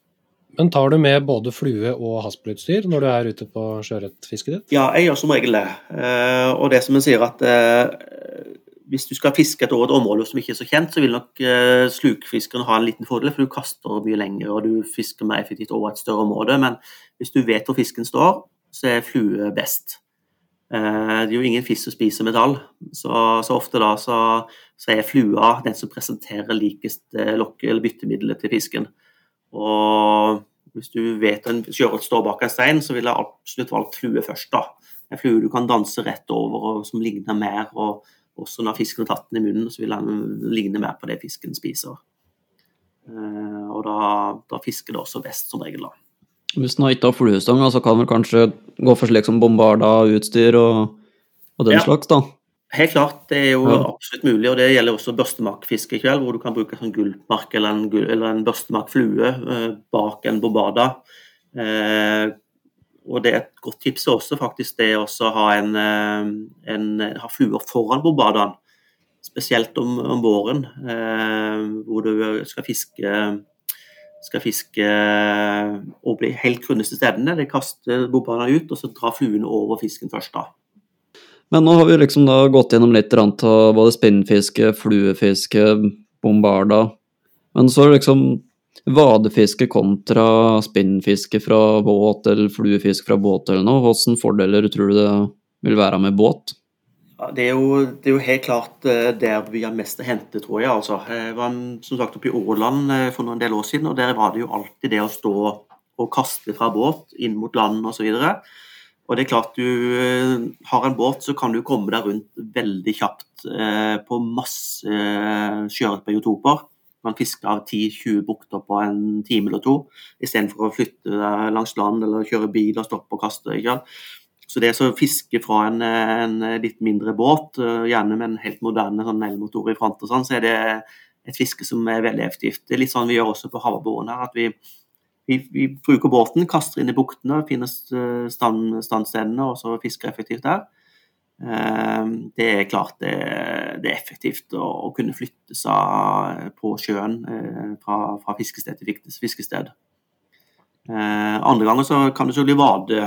Men tar du med både flue og haspelutstyr når du er ute på sjøørretfisket ditt? Ja, jeg gjør som regel det. Eh, og det som jeg sier at eh, hvis du skal fiske over et område som ikke er så kjent, så vil nok eh, slukfiskeren ha en liten fordel, for du kaster mye lenger og du fisker mer effektivt over et større område. Men hvis du vet hvor fisken står, så er flue best. Eh, det er jo ingen fisk som spiser metall, så, så ofte da så, så, er flua den som presenterer likest eh, lokke- eller byttemiddelet til fisken. Og hvis du vet en sjøørret står bak en stein, så ville jeg absolutt valgt flue først. da. En flue du kan danse rett over, og som ligner mer. og Også når fisken har tatt den i munnen, så vil den ligne mer på det fisken spiser. Eh, og da, da fisker det også best, som regel. da. Hvis den ikke har fluestang, så kan man kanskje gå for slik som bombarda-utstyr og, og den Ja. slags, da. Helt klart, det er jo Ja. absolutt mulig, og det gjelder også børstemarkfiske i kveld, hvor du kan bruke sånn gullmark eller en, eller en børstemarkflue eh, bak en bombada. Eh, og det er et godt tips også faktisk det å ha, en, eh, en, ha fluer foran bombardene. Spesielt om, om våren, eh, hvor du skal fiske skal fiske og bli helt grunneste stedene. De kaster bombardene ut, og så drar fluene over fisken først. da. Men nå har vi liksom da gått gjennom litt av både spinnfiske, fluefiske, bombarda. Men så er det liksom vadefiske kontra spinnfiske fra båt eller fluefiske fra båt eller noe. Hvilke fordeler tror du det vil være med båt? Det, er jo, det er jo helt klart eh, der vi har mest å hente, tror jeg. Altså. Jeg var som sagt oppe i Åland eh, for noen del år siden, og der var det jo alltid det å stå og kaste fra båt inn mot land osv. Og det er klart du eh, har en båt, så kan du komme deg rundt veldig kjapt eh, på masse eh, sjøørretbiotoper. Man fisker 10-20 bukter på en time eller to, istedenfor å flytte langs land eller kjøre bil og stoppe og kaste. Ikke? sant? Så det å fiske fra en, en litt mindre båt, eh, gjerne med en helt moderne sånn elmotor i front, og sånn, så er det et fiske som er veldig effektivt. Det er litt sånn vi gjør også på havboen her. at vi, vi, vi bruker båten, kaster inn i buktene, finner stand, standstedene og så fisker effektivt der. Eh, Det er klart det, det er effektivt å, å kunne flytte seg på sjøen eh, fra, fra fiskested til fiskested. Eh, andre ganger så kan du selvfølgelig vade,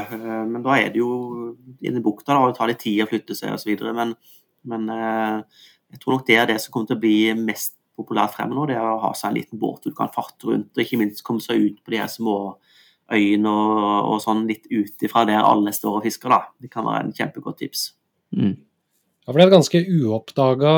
men da er det jo inne i bukta. da, Det tar litt tid å flytte seg osv. Men, men jeg tror nok det er det som kommer til å bli mest populært fremme nå. Det er å ha seg en liten båt du kan farte rundt, og ikke minst komme seg ut på de her små øyene og, og sånn litt ut ifra der alle står og fisker. da. Det kan være en kjempegodt tips. Mm. Ja, for det er et ganske uoppdaga,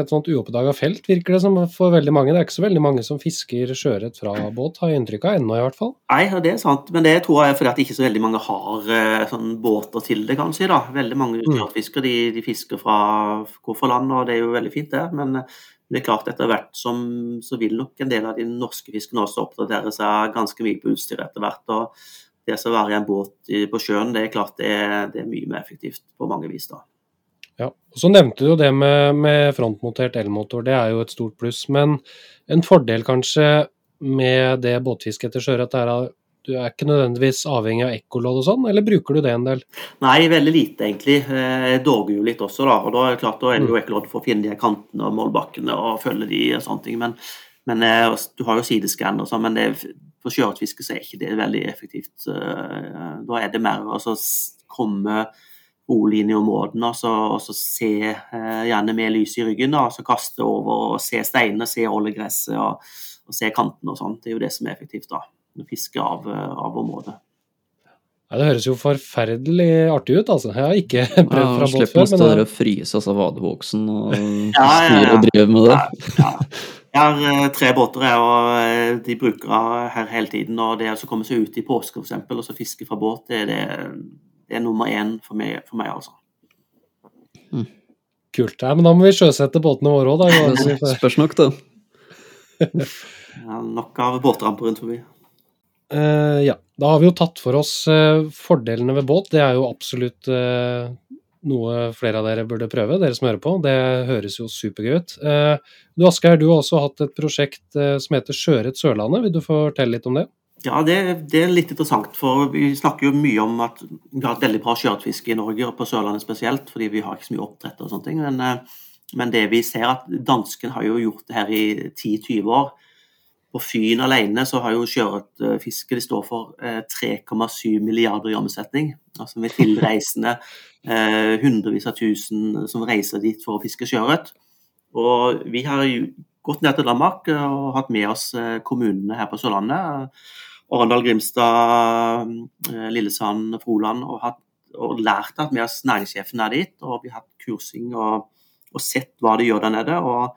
et sånt uoppdaga felt, virker det som for veldig mange. Det er ikke så veldig mange som fisker sjøørret fra båt, har jeg inntrykk av, ennå i hvert fall. Nei, det er sant, men det tror jeg er fordi at ikke så veldig mange har eh, sånn båter til det, kan man si. da. Veldig mange Mm. de, de fisker fra, går fra land, og det er jo veldig fint, det. Men eh, det er klart etter hvert som så vil nok en del av de norske fiskene også oppdatere seg ganske mye på utstyret etter hvert. og det som å være i en båt på sjøen, det er klart det er, det er mye mer effektivt på mange vis. da. Ja, og Så nevnte du jo det med, med frontmontert elmotor, det er jo et stort pluss. Men en fordel kanskje med det båtfisket etter sjøørret er at du er ikke nødvendigvis avhengig av ekkolodd og sånn, eller bruker du det en del? Nei, veldig lite egentlig. Eh, Jeg dorger jo litt også, da. Og da er det klart, da er det jo ekkolodd for å finne de kantene og målbakkene og følge de og sånne ting. Men, men eh, du har jo sideskann og sånn, men det, for sjøørretfiske så er ikke det veldig effektivt. Eh, Da er det mer å så komme rolig inn i områdene og så, og så se, eh, gjerne med lys i ryggen, da, og så kaste over og se steinene, se ålegresset og, og se kantene og sånn. Det er jo det som er effektivt, da. Å fiske av, eh, av området. Ja, det høres jo forferdelig artig ut, altså. Jeg har ikke prøvd Ja, fra båt før, Slipp å stå der å fryse altså vadebuksen og Ja, ja, styre ja. og drive med det. Ja, Ja. Jeg har eh, tre båter, jeg, og eh, de bruker jeg her hele tiden. og Det å komme seg ut i påske for eksempel, og så fiske fra båt, det er, det, det er nummer én for meg, for meg altså. kult. Ja, men da må vi sjøsette båtene våre òg, da. Johannes. Spørs nok, da. Nok av båtramper rundt forbi. Uh, ja, da har vi jo tatt for oss uh, fordelene ved båt. Det er jo absolutt eh, noe flere av dere burde prøve, dere som hører på. Det høres jo supergøy ut. Eh, du Asgeir, du har også hatt et prosjekt eh, som heter Sjøørret Sørlandet. Vil du fortelle litt om det? Ja, det, det er litt interessant, for vi snakker jo mye om at vi har et veldig bra sjøørretfiske i Norge, og på Sørlandet spesielt, fordi vi har ikke så mye oppdrett og sånne ting. Men, eh, men det vi ser at dansken har jo gjort det her i 10-20 år. På Fyn alene så har jo sjøørretfisket de står for eh, 3,7 milliarder i omsetning. Altså med tilreisende eh, hundrevis av tusen som reiser dit for å fiske sjøørret. Og vi har jo gått ned til Danmark eh, og hatt med oss eh, kommunene her på Sørlandet. Arendal, Grimstad, eh, Lillesand, Froland, og, hatt, og lært at vi har næringssjefen er dit. Og vi har hatt kursing og, og sett hva de gjør der nede. og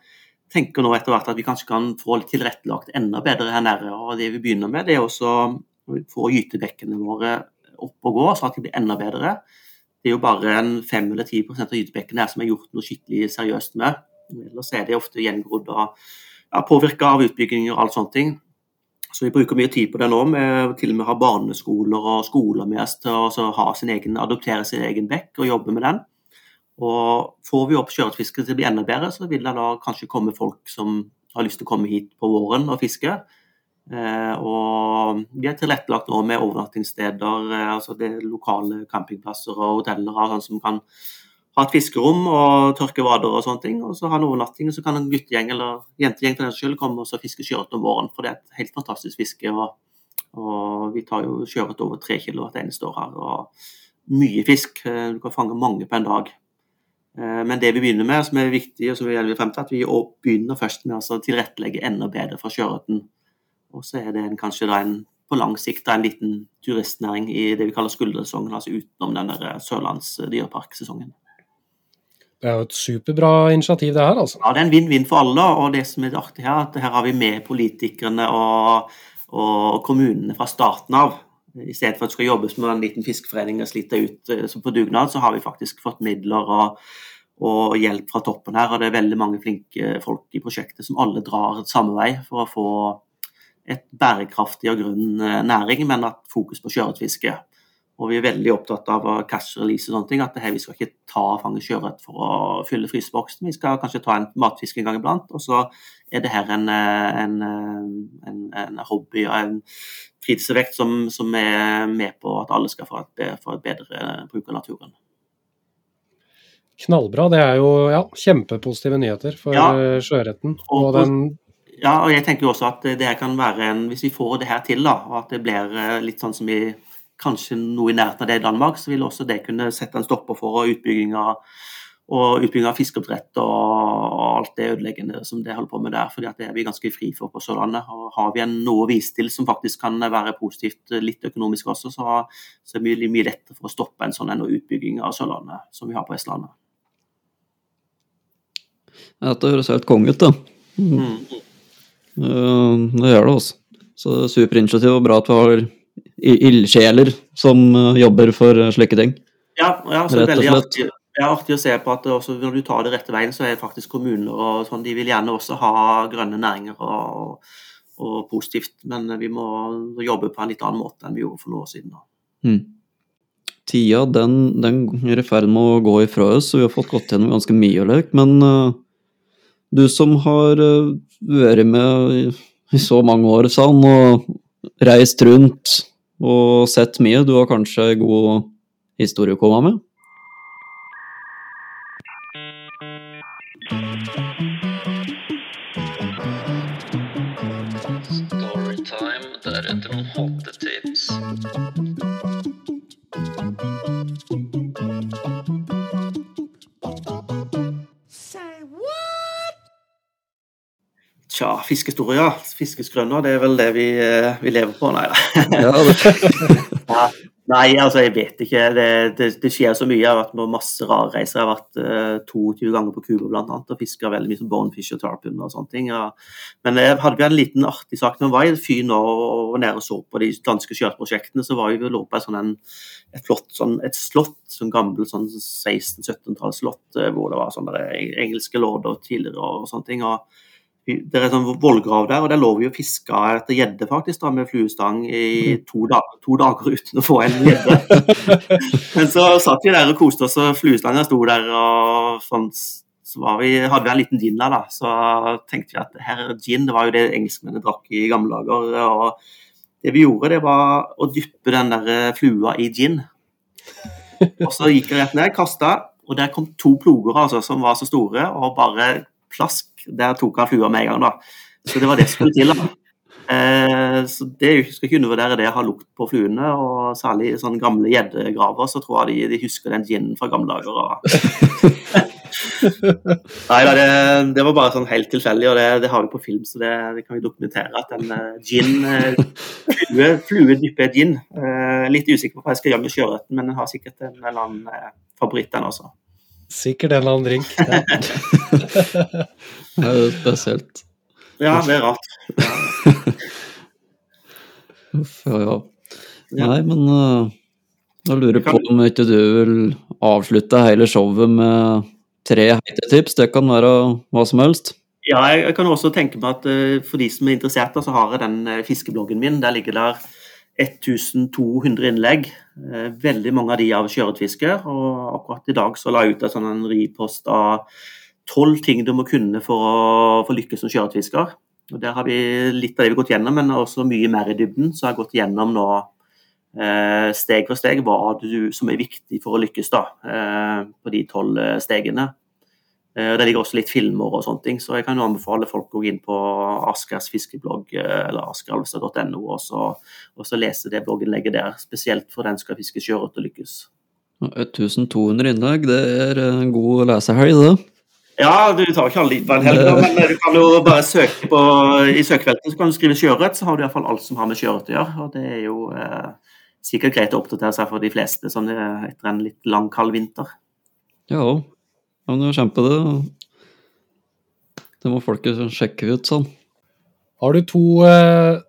tenker nå etter hvert at vi kanskje kan få litt tilrettelagt enda bedre her nede. og Det vi begynner med, det er også å få gytebekkene våre opp og gå, så at de blir enda bedre. Det er jo bare en 5 eller 10 av gytebekkene her som er gjort noe skikkelig seriøst med. Ellers er de ofte gjengrodd og ja, påvirka av utbygginger og alt sånne ting. Så vi bruker mye tid på det nå, Vi til og med å ha barneskoler og skoler med oss til å ha sin egen, adoptere sin egen bekk og jobbe med den. Og Får vi opp sjøørretfisket til å bli enda bedre, så vil det da kanskje komme folk som har lyst til å komme hit på våren og fiske. Eh, og Vi er tilrettelagt nå med overnattingssteder, eh, altså det er lokale campingplasser og hoteller sånn som kan ha et fiskerom og tørke vader og sånne ting. Og så ha en overnatting, og så kan en guttegjeng eller jentegjeng for den skyld komme og fiske sjøørret om våren. For det er et helt fantastisk fiske. og, og Vi tar jo sjøørret over tre kilo hvert eneste år her. og Mye fisk. Eh, Du kan fange mange på en dag. Eh, Men det vi begynner med, som er viktig, og som vi vil frem til, at vi begynner først med altså å tilrettelegge enda bedre for sjøørreten. Og så er det en, kanskje da en, på lang sikt en liten turistnæring i det vi kaller skuldersesongen, altså utenom den der Sørlands dyreparksesongen. Det er jo et superbra initiativ, det her, altså. Ja, det er en vinn-vinn for alle, og det som er artig her, at her har vi med politikerne og, og kommunene fra starten av. I stedet for at det skal jobbes med en liten fiskeforening og slite ut eh, så på dugnad, så har vi faktisk fått midler og, og hjelp fra toppen her. Og det er veldig mange flinke folk i prosjektet som alle drar samme vei for å få et bærekraftig og grunn eh, næring, men at fokus på sjøørretfiske. Og vi er veldig opptatt av cash release og sånne ting. At det her, vi skal ikke ta og fange sjøørret for å fylle fryseboksen. Vi skal kanskje ta en matfisk en gang iblant. Og så er det her en, en, en, en hobby og en fritidsvekt som, som er med på at alle skal få et, få et bedre bruk av naturen. Knallbra. Det er jo ja, kjempepositive nyheter for Ja. eh, sjøørreten. Og- Og den Ja, og jeg tenker jo også at det her kan være en Hvis vi får det her til, da, og at det blir eh, litt sånn som i kanskje noe i nærheten av det i Danmark, så vil også det kunne sette en stopper for utbygging av og utbygging av fiskeoppdrett og, alt det ødeleggende som det holder på med der. fordi at det er vi ganske fri for på Sørlandet. og Har vi en noe å vise til som faktisk kan være positivt eh, litt økonomisk også, så, så er det mye, lettere for å stoppe en sånn en utbygging av Sørlandet som vi har på Vestlandet. Dette høres helt konge ut, da. Mm. Eh, det gjør det, altså. Så er superinitiativ og bra at vi har ildsjeler som eh, jobber for eh, slike ting. Ja, ja så Rett og veldig artig, artig, er artig å se på at når du tar det rette veien, så er faktisk kommuner og sånn, de vil gjerne også ha grønne næringer og, og positivt, men vi må jobbe på en litt annen måte enn vi gjorde for noen år siden. Mm. Tida den, den er i ferd med å gå ifra oss, så vi har fått gått gjennom ganske mye lek. Men uh, du som har uh, vært med i, i så mange år, Sand, og reist rundt og sett mye, du har kanskje god historie å komme med? Fiskehistorier, fiskeskrønner, det er vel det vi, eh, vi lever på, nei da. Ja. Nei, altså jeg vet ikke. Det, det, det skjer så mye. Jeg har vært på masse rare reiser. Jeg har vært uh, 22 ganger på Cuba annet, og fiska veldig mye som bonefish og tarpon og sånne ting. Ja. Men jeg hadde vi en liten artig sak når vi var i Fyn og, og var nede og så på de danske sjøprosjektene. Så var vi lå på sånn en, et flott sånn, et slott, sånn gammelt sånn 1600-1700-tallsslott eh, hvor det var sånne engelske lorder tidligere og sånne ting. og det er en sånn vollgrav der, og der lå vi og fiska etter gjedde faktisk da, med fluestang i to, da to dager uten å få en gjedde. Men så satt vi der og koste oss, og fluestanga sto der, og sånn, så var vi, hadde vi en liten gin der, da. Så tenkte vi at her er gin, det var jo det engelskmennene drakk i gamle dager. og det vi gjorde, det var å dyppe den der eh, flua i gin. Og så gikk jeg rett ned, kasta, og der kom to ploger altså, som var så store, og bare plask. Der tok han flua med en gang, da. Så det var det som skulle til. da. Eh, så det jeg skal ikke undervurdere det å ha lukt på fluene, og særlig i sånne gamle gjeddegraver, så tror jeg de, de husker den ginen fra gamle dager. Og... Nei da, det, det var bare sånn helt tilfeldig, og det, det har vi på film, så det, det kan vi dokumentere. At en uh, gin uh, Flue, flue dypper gin. Uh, litt usikker på hva jeg skal gjøre med sjøørreten, men den har sikkert en eller annen eh, favoritt, den også. Sikkert en eller annen drink. Ja. det er jo spesielt. Ja, det er rart. Uff, ja, ja. Nei, men uh, da lurer jeg på om ikke du vil avslutte hele showet med tre heite tips. Det kan være hva som helst. Ja, jeg, jeg kan også tenke meg at uh, for de som er interessert, så har jeg den uh, fiskebloggen min. Der ligger der 1200 innlegg. Eh, veldig mange av de av sjøørretfiske. Og akkurat i dag så la jeg ut en sånn ripost av tolv ting du må kunne for å for lykkes som sjøørretfisker. Og Der har vi litt av det vi har gått gjennom, men også mye mer i dybden. Så jeg har gått gjennom nå eh, steg for steg hva du, som er viktig for å lykkes da, eh, på de tolv stegene. Eh, Det ligger også litt filmer og sånne ting, så jeg kan jo anbefale folk å gå inn på Askers fiskeblogg eh, eller askeralvestad.no og, så- og så lese det blogginnlegget der, spesielt for den som skal fiske sjøørret og lykkes. 1200 innlegg, det er en god lesehelg, det. Ja, du tar ikke alle dit på en helg, men du kan jo bare søke på i søkefeltet så kan du skrive sjøørret, så har du iallfall alt som har med sjøørret å gjøre. Og det er jo eh, sikkert greit å oppdatere seg for de fleste sånn eh, etter en litt lang, kald vinter. Ja, ja men det var kjempe det. Det må folk jo sjekke ut, sånn. Har du to, eh,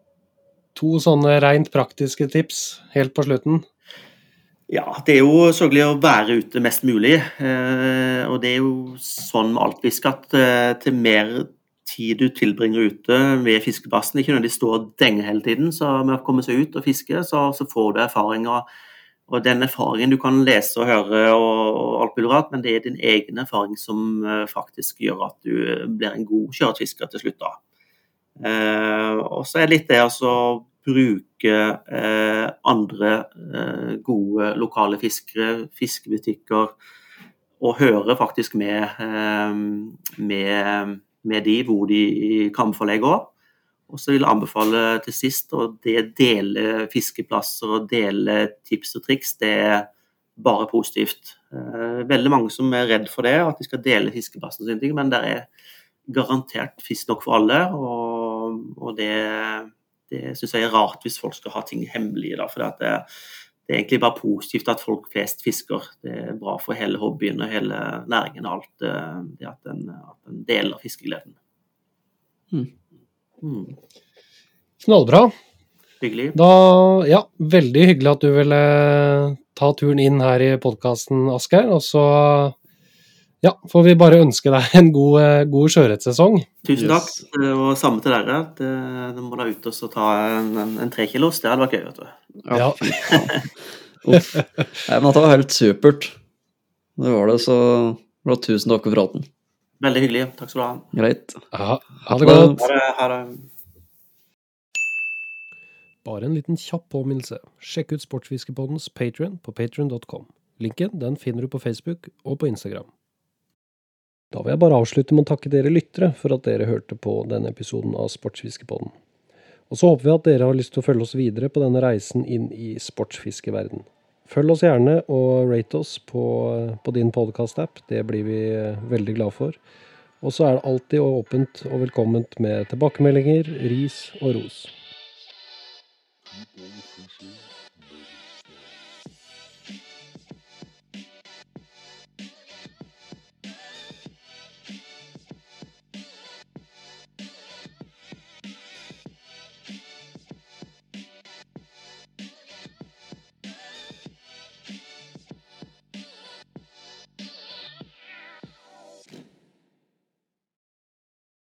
to sånne rent praktiske tips helt på slutten? Ja, det er jo selvfølgelig å være ute mest mulig. Eh, og det er jo sånn med alt fisk at eh, til mer tid du tilbringer ute ved fiskebassen, ikke når de står og denger hele tiden, så med å komme seg ut og fiske, så, så får du erfaring. Og, den erfaringen du kan lese og høre og, alt mulig rart, men det er din egen erfaring som eh, faktisk gjør at du eh, blir en god sjøørretfisker til slutt. da. Eh, og så er det litt det altså bruke eh, andre eh, gode lokale fiskere, fiskebutikker, og høre faktisk med, eh, med, med de hvor de kan få legge av. Og så vil jeg anbefale til sist å dele fiskeplasser og dele tips og triks. Det er bare positivt. Eh, veldig mange som er redd for det, at de skal dele fiskeplassen og ting, men det er garantert fisk nok for alle. Og, og det, det syns jeg er rart hvis folk skal ha ting hemmelige. Da, for det, det er egentlig bare positivt at folk flest fisker. Det er bra for hele hobbyen og hele næringen og alt eh, det at en, at en deler fiskegleden. Mm. Mm. Knallbra. Hyggelig. Da, ja, veldig hyggelig at du ville ta turen inn her i podkasten, Asgeir. Og så ja, får vi bare ønske deg en god, eh, god sjøørretsesong. Tusen takk, Yes. og samme til dere. Det, det må da ut og ta en, en, en tre. Det hadde vært gøy, vet du. Ja. ja. Uff. Nei, men dette var helt supert. Det var det, så det var tusen takk for praten. Veldig hyggelig. Takk skal du ha. Greit. Ja, ha det godt. Ha det. Ha det. Bare en liten kjapp påminnelse. Sjekk ut Sportsfiskepoddens Patrion på patrion.com. Linken den finner du på Facebook og på Instagram. Da vil jeg bare avslutte med å takke dere lyttere for at dere hørte på denne episoden av Sportsfiskepodden. Og så håper vi at dere har lyst til å følge oss videre på denne reisen inn i sportsfiskeverden. Følg oss gjerne og rate oss på, på din podkast-app. Det blir vi veldig glad for. Og så er det alltid åpent og velkomment med tilbakemeldinger, ris og ros.